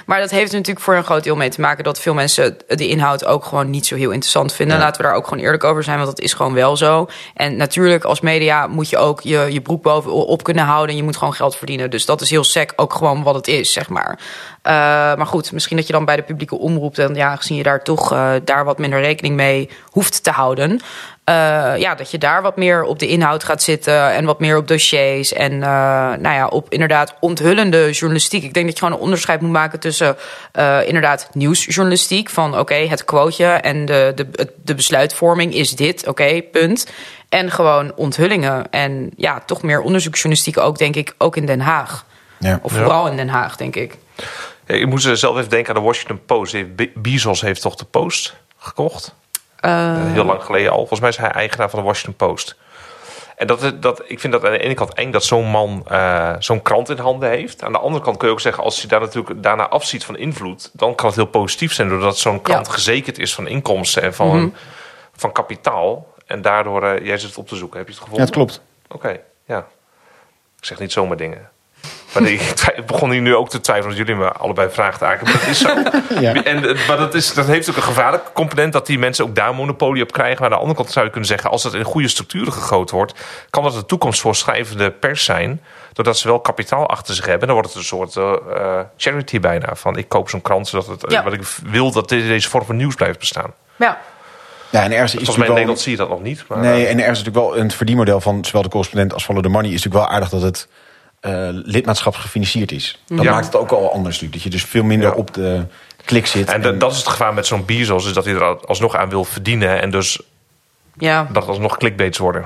maar dat heeft er natuurlijk voor een groot deel mee te maken dat veel mensen de inhoud ook gewoon niet zo heel interessant vinden. Ja. Laten we daar ook gewoon eerlijk over zijn, want dat is gewoon wel zo. En natuurlijk, als media moet je ook je, je broek bovenop kunnen houden. En je moet gewoon geld verdienen. Dus dat is heel sec ook gewoon wat het is, zeg maar. Eh, maar goed, misschien dat je dan bij de publieke omroep... dan ja, gezien je daar toch eh, daar wat minder rekening mee hoeft te houden... eh, ja, dat je daar wat meer op de inhoud gaat zitten... en wat meer op dossiers en eh, nou ja, op inderdaad onthullende journalistiek. Ik denk dat je gewoon een onderscheid moet maken tussen... eh, inderdaad nieuwsjournalistiek, van oké, het quoteje... en de, de, de besluitvorming is dit, oké, punt... En gewoon onthullingen. En ja, toch meer onderzoeksjournalistiek ook, denk ik, ook in Den Haag. Ja. Of vooral in Den Haag, denk ik. Ja, Ik moest zelf even denken aan de Washington Post. Bezos heeft toch de Post gekocht? Eh, Eh, heel lang geleden al. Volgens mij is hij eigenaar van de Washington Post. En dat, dat, ik vind dat aan de ene kant eng dat zo'n man eh, zo'n krant in handen heeft. Aan de andere kant kun je ook zeggen, als je daar natuurlijk daarna afziet van invloed, dan kan het heel positief zijn, doordat zo'n krant Ja. gezekerd is van inkomsten en van, van kapitaal. En daardoor, jij zit het op te zoeken. Heb je het Ja, gevonden? het klopt. Oké, ja. Ik zeg niet zomaar dingen. Maar ik begon hier nu ook te twijfelen dat jullie me allebei vragen eigenlijk. Maar dat is zo. (laughs) Ja. En, maar dat, is, dat heeft ook een gevaarlijke component dat die mensen ook daar monopolie op krijgen. Maar aan de andere kant zou je kunnen zeggen, als dat in goede structuren gegoten wordt, kan dat de toekomst voor schrijvende pers zijn. Doordat ze wel kapitaal achter zich hebben. Dan wordt het een soort eh, eh, charity bijna. Van ik koop zo'n krant zodat het, eh, Ja. wat ik wil dat deze vorm van nieuws blijft bestaan. ja. Ja, en ergens is Volgens mij in wel- Nederland zie je dat nog niet. Maar, Nee, en er is natuurlijk wel een verdienmodel van zowel de correspondent als Follow the Money. Is natuurlijk wel aardig dat het eh lidmaatschapsgefinancierd is. Dat Ja. maakt het ook al anders natuurlijk. Dat je dus veel minder Ja. op de klik zit. En dat- dat is het gevaar met zo'n Bezos, is dat hij er alsnog aan wil verdienen. En dus Ja. dat alsnog clickbaits worden.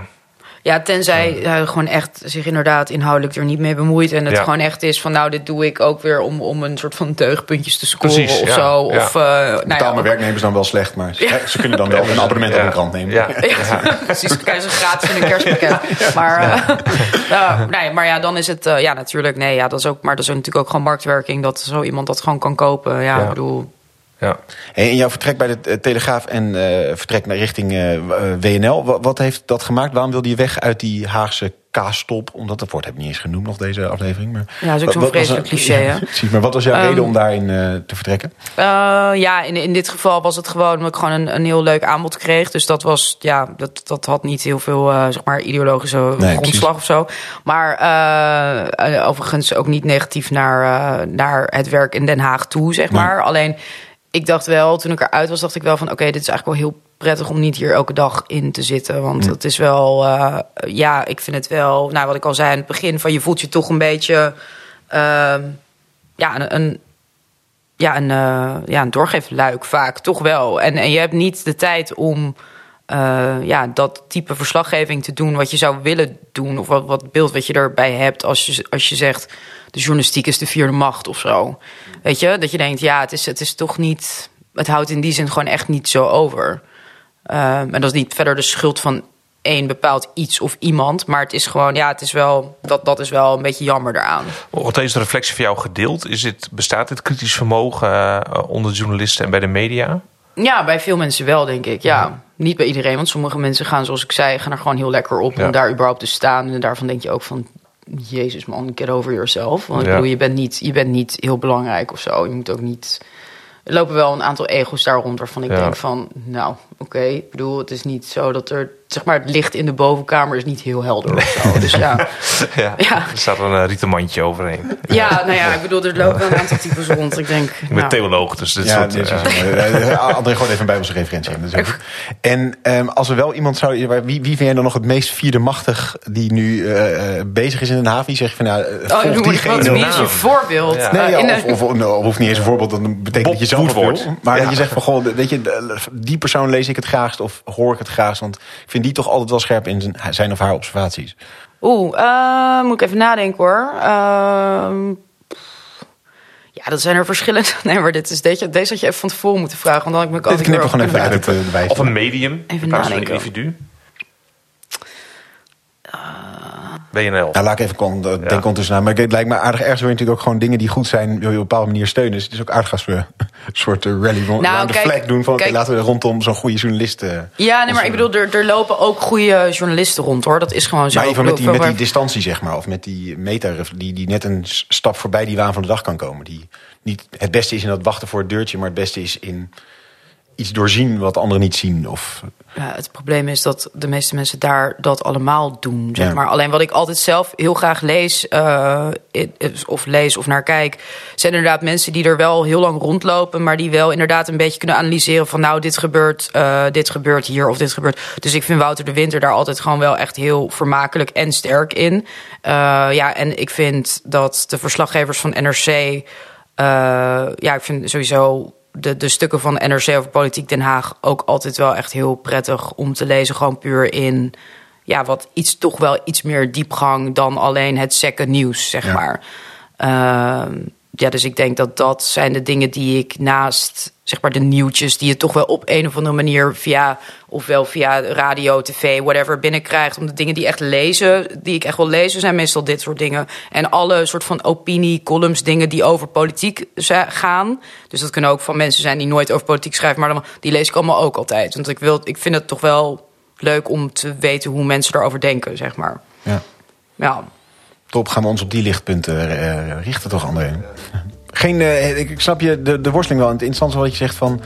Ja, tenzij hij gewoon echt zich inderdaad inhoudelijk er niet mee bemoeit. En het Ja. gewoon echt is van nou, dit doe ik ook weer om, om een soort van deugpuntjes te scoren Precies, of ja, zo. ja. Of, uh, nou Betaal mijn werknemers dan wel slecht, maar ze, ze kunnen dan wel een abonnement op een krant nemen. (laughs) Ja. Ja, precies. Dan krijgen ze gratis in een kerstpakket. (laughs) Maar, eh, ja, (laughs) nee, maar ja, dan is het... eh, ja, natuurlijk. Nee, ja, dat is ook, maar dat is natuurlijk ook gewoon marktwerking... dat zo iemand dat gewoon kan kopen. Ja, Ja. ik bedoel... Ja. Hey, en jouw vertrek bij de eh, Telegraaf en eh, vertrek naar richting eh, WNL. Wat, wat heeft dat gemaakt? Waarom wilde je weg uit die Haagse kaastop? Omdat dat woord heb ik niet eens genoemd nog deze aflevering. Maar Ja, dat is ook zo'n vreselijk cliché, Ja, (laughs) precies, maar wat was jouw Ehm, reden om daarin eh, te vertrekken? Eh, ja, in, in dit geval was het gewoon omdat ik gewoon een, een heel leuk aanbod kreeg. Dus dat was, ja, dat, dat had niet heel veel, eh, zeg maar, ideologische Nee, grondslag of zo. Maar overigens ook niet negatief naar, eh, naar het werk in Den Haag toe, zeg Nee. maar. Alleen, ik dacht wel, toen ik eruit was, dacht ik wel van... oké, dit is eigenlijk wel heel prettig om niet hier elke dag in te zitten. Want het is wel, eh, ja, ik vind het wel... Nou, wat ik al zei aan het begin, van je voelt je toch een beetje... ehm, ja, een, een, ja, een, eh, ja, een doorgeefluik vaak, toch wel. En, en je hebt niet de tijd om eh, ja, dat type verslaggeving te doen wat je zou willen doen. Of wat, wat beeld wat je erbij hebt als je, als je zegt... de journalistiek is de vierde macht of zo. Weet je, dat je denkt, ja, het is, het is toch niet... het houdt in die zin gewoon echt niet zo over. Ehm, en dat is niet verder de schuld van één bepaald iets of iemand. Maar het is gewoon, ja, het is wel, dat, dat is wel een beetje jammer eraan. Wordt deze reflectie voor jou gedeeld? Is dit, bestaat dit kritisch vermogen eh, onder journalisten en bij de media? Ja, bij veel mensen wel, denk ik. Ja, niet bij iedereen. Want sommige mensen gaan, zoals ik zei, gaan er gewoon heel lekker op Ja. om daar überhaupt te staan. En daarvan denk je ook van, jezus man, get over yourself. Want ik Ja. bedoel, je bent, niet, je bent niet heel belangrijk of zo. Je moet ook niet... Er lopen wel een aantal ego's daar rond waarvan ik Ja. denk van, nou, oké. Ik bedoel, het is niet zo dat er zeg maar, het licht in de bovenkamer is niet heel helder of zo. Dus (laughs) ja. ja, Ja. Er staat een uh, rieten mandje overheen. ja, nou ja, ik bedoel, er lopen wel een aantal types rond. Ik denk, Ik ben nou, theoloog, dus dit Ja, soort... dit is eh, uh, uh, André, gewoon even een bijbelse referentie. in, Dat is ook goed. En ehm, als er wel iemand zou... Wie, wie vind jij dan nog het meest vierde machtig die nu eh, eh, bezig is in Den Haag? Wie zeg je van, nou, eh, Oh, volg maar diegene wie is je voorbeeld? Ja. Nee, Eh, ja, in of, of, nou, hoeft niet eens een voorbeeld, dan betekent Bob dat je zelf wil. Maar Ja. dat je zegt van, goh, weet je, die persoon lees ik het graagst of hoor ik het graagst. Want ik vind die toch altijd wel scherp in zijn, zijn of haar observaties. Oeh, eh, moet ik even nadenken hoor. Ehm, ja, dat zijn er verschillende. (laughs) Nee, maar dit is, deze, deze had je even van tevoren moeten vragen. Want dan had ik me Dit altijd knippen we gewoon even uit het uh, wijs. Of een medium, Even van een nadenken. individu. WNL. Nou, laat ik even kon, denken ondertussen na. Maar het lijkt me aardig ergens wil je natuurlijk ook gewoon dingen die goed zijn, wil je op een bepaalde manier steunen. Dus het is ook aardig als we een soort eh, rally rond Nou, de kijk, flag doen van kijk. laten we rondom zo'n goede journalist. eh, Ja, nee, maar ik bedoel, er, er lopen ook goede journalisten rond hoor. Dat is gewoon zo. maar even met die, met die distantie, zeg maar. Of met die meta, die, die net een stap voorbij die waan van de dag kan komen. Die niet het beste is in dat wachten voor het deurtje, maar het beste is in iets doorzien wat anderen niet zien. Of, Ja, het probleem is dat de meeste mensen daar dat allemaal doen. Zeg Ja. maar. Alleen wat ik altijd zelf heel graag lees, eh, of lees of naar kijk, zijn inderdaad mensen die er wel heel lang rondlopen, maar die wel inderdaad een beetje kunnen analyseren van nou, dit gebeurt, eh, dit gebeurt hier of dit gebeurt. Dus ik vind Wouter de Winter daar altijd gewoon wel echt heel vermakelijk en sterk in. Eh, ja, en ik vind dat de verslaggevers van NRC, ja, ik vind sowieso de, de stukken van NRC over Politiek Den Haag ook altijd wel echt heel prettig om te lezen. Gewoon puur in ja, wat iets, toch wel iets meer diepgang dan alleen het second nieuws, zeg Ja. maar. Ehm, ja, dus ik denk dat dat zijn de dingen die ik naast zeg maar de nieuwtjes die je toch wel op een of andere manier via ofwel via radio, tv, whatever binnenkrijgt. Om de dingen die echt lezen, die ik echt wil lezen, zijn meestal dit soort dingen. En alle soort van opinie, columns, dingen die over politiek gaan. Dus dat kunnen ook van mensen zijn die nooit over politiek schrijven, maar dan, die lees ik allemaal ook altijd. Want ik wil, ik vind het toch wel leuk om te weten hoe mensen erover denken, zeg maar. ja. Ja, Top, gaan we ons op die lichtpunten eh, richten toch, André? (laughs) Geen, eh, ik snap je de, de worsteling wel. En het interessante wat je zegt van...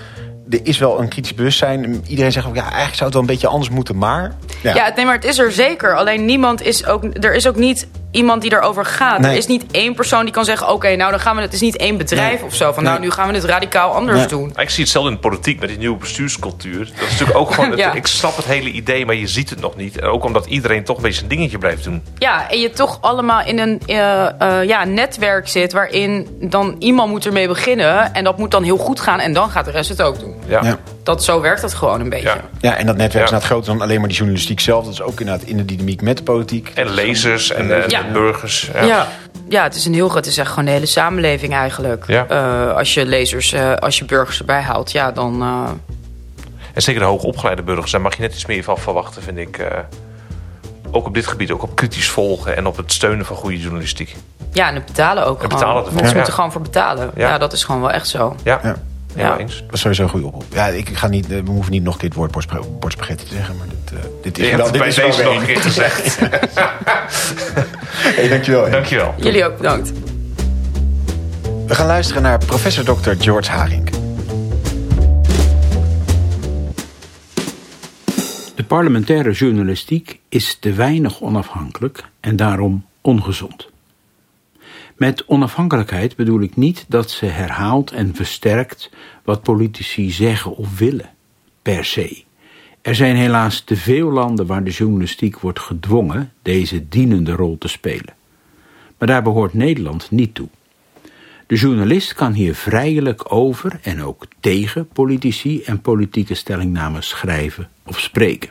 er is wel een kritisch bewustzijn. Iedereen zegt ook, ja, eigenlijk zou het wel een beetje anders moeten, maar... Ja, nee, maar het is er zeker. Alleen niemand is ook. Er is ook niet iemand die erover gaat. Nee. Er is niet één persoon die kan zeggen: Oké, nou dan gaan we het. Het is niet één bedrijf Nee. of zo. Van nou, nu gaan we het radicaal anders Nee. doen. Ik zie hetzelfde in de politiek met die nieuwe bestuurscultuur. Dat is natuurlijk ook gewoon... (laughs) het- Ja. Ik snap het hele idee, maar je ziet het nog niet. En ook omdat iedereen toch weer zijn dingetje blijft doen. Ja, en je toch allemaal in een eh, eh, ja, netwerk zit waarin dan iemand moet ermee beginnen. En dat moet dan heel goed gaan. En dan gaat de rest het ook doen. Ja. Ja. Dat, zo werkt het gewoon een beetje. Ja. Ja, en dat netwerk is Ja. inderdaad groter dan alleen maar die journalistiek zelf. Dat is ook inderdaad in de dynamiek met de politiek. En lezers en, en Ja. burgers. Ja. Ja. ja. het is een heel groot. Het is echt gewoon de hele samenleving eigenlijk. Ja. Eh, als je lezers, eh, als je burgers erbij haalt, ja, dan. eh, En zeker de hoogopgeleide burgers, daar mag je net iets meer van verwachten, vind ik. eh, ook op dit gebied, ook op kritisch volgen en op het steunen van goede journalistiek. Ja, en het betalen ook En gewoon. betalen ervoor, Mensen ja. moeten gewoon voor betalen. Ja. Ja. dat is gewoon wel echt zo. Ja, Ja. eens. Dat is sowieso een goede oproep. Ja, ik ga niet, eh, we hoeven niet nog een keer het woord borstspaghetti te zeggen. Maar dit, eh, dit is wel, dit bij is wel nog een een. keer gezegd. (laughs) Hey, dankjewel. hè. Dankjewel. Jullie ook bedankt. We gaan luisteren naar professor Dr. George Haring. De parlementaire journalistiek is te weinig onafhankelijk en daarom ongezond. Met onafhankelijkheid bedoel ik niet dat ze herhaalt en versterkt wat politici zeggen of willen, per se. Er zijn helaas te veel landen waar de journalistiek wordt gedwongen deze dienende rol te spelen. Maar daar behoort Nederland niet toe. De journalist kan hier vrijelijk over en ook tegen politici en politieke stellingnamen schrijven of spreken.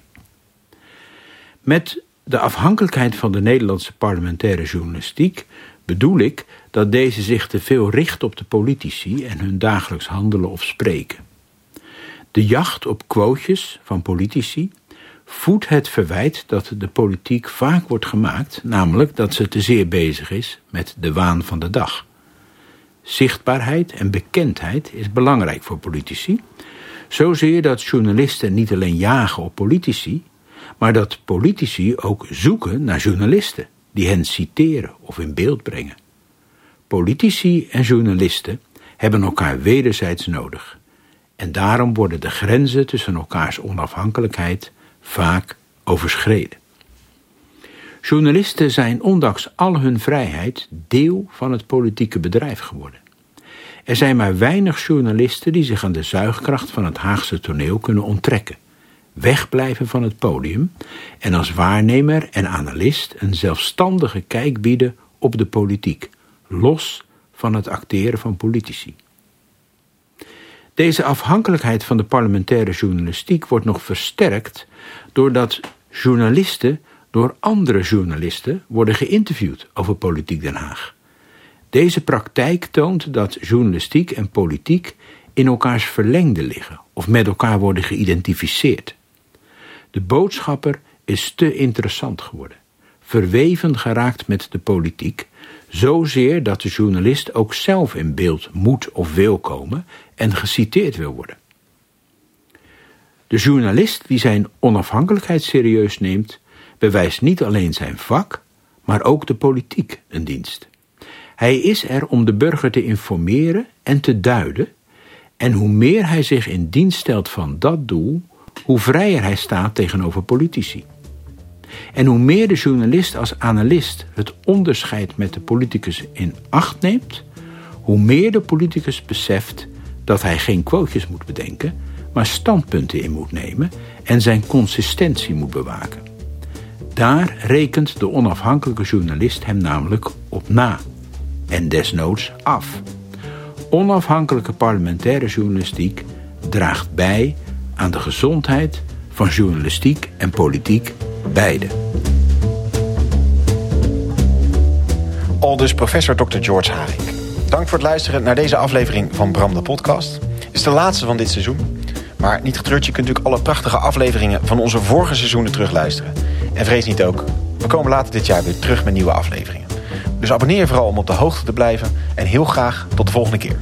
Met de afhankelijkheid van de Nederlandse parlementaire journalistiek bedoel ik dat deze zich te veel richt op de politici en hun dagelijks handelen of spreken. De jacht op quotejes van politici voedt het verwijt dat de politiek vaak wordt gemaakt, namelijk dat ze te zeer bezig is met de waan van de dag. Zichtbaarheid en bekendheid is belangrijk voor politici, zozeer dat journalisten niet alleen jagen op politici, maar dat politici ook zoeken naar journalisten die hen citeren of in beeld brengen. Politici en journalisten hebben elkaar wederzijds nodig. En daarom worden de grenzen tussen elkaars onafhankelijkheid vaak overschreden. Journalisten zijn ondanks al hun vrijheid deel van het politieke bedrijf geworden. Er zijn maar weinig journalisten die zich aan de zuigkracht van het Haagse toneel kunnen onttrekken, wegblijven van het podium en als waarnemer en analist een zelfstandige kijk bieden op de politiek, los van het acteren van politici. Deze afhankelijkheid van de parlementaire journalistiek wordt nog versterkt doordat journalisten door andere journalisten worden geïnterviewd over politiek Den Haag. Deze praktijk toont dat journalistiek en politiek in elkaars verlengde liggen of met elkaar worden geïdentificeerd. De boodschapper is te interessant geworden, verweven geraakt met de politiek, zozeer dat de journalist ook zelf in beeld moet of wil komen en geciteerd wil worden. De journalist die zijn onafhankelijkheid serieus neemt, bewijst niet alleen zijn vak, maar ook de politiek een dienst. Hij is er om de burger te informeren en te duiden, en hoe meer hij zich in dienst stelt van dat doel, hoe vrijer hij staat tegenover politici. En hoe meer de journalist als analist het onderscheid met de politicus in acht neemt, hoe meer de politicus beseft dat hij geen quotejes moet bedenken, maar standpunten in moet nemen en zijn consistentie moet bewaken. Daar rekent de onafhankelijke journalist hem namelijk op na en desnoods af. Onafhankelijke parlementaire journalistiek draagt bij aan de gezondheid van journalistiek en politiek beide. Aldus professor Dr. George Haring. Dank voor het luisteren naar deze aflevering van Bram de Podcast. Het is de laatste van dit seizoen. Maar niet getreurd, je kunt natuurlijk alle prachtige afleveringen van onze vorige seizoenen terugluisteren. En vrees niet ook, we komen later dit jaar weer terug met nieuwe afleveringen. Dus abonneer je vooral om op de hoogte te blijven en heel graag tot de volgende keer.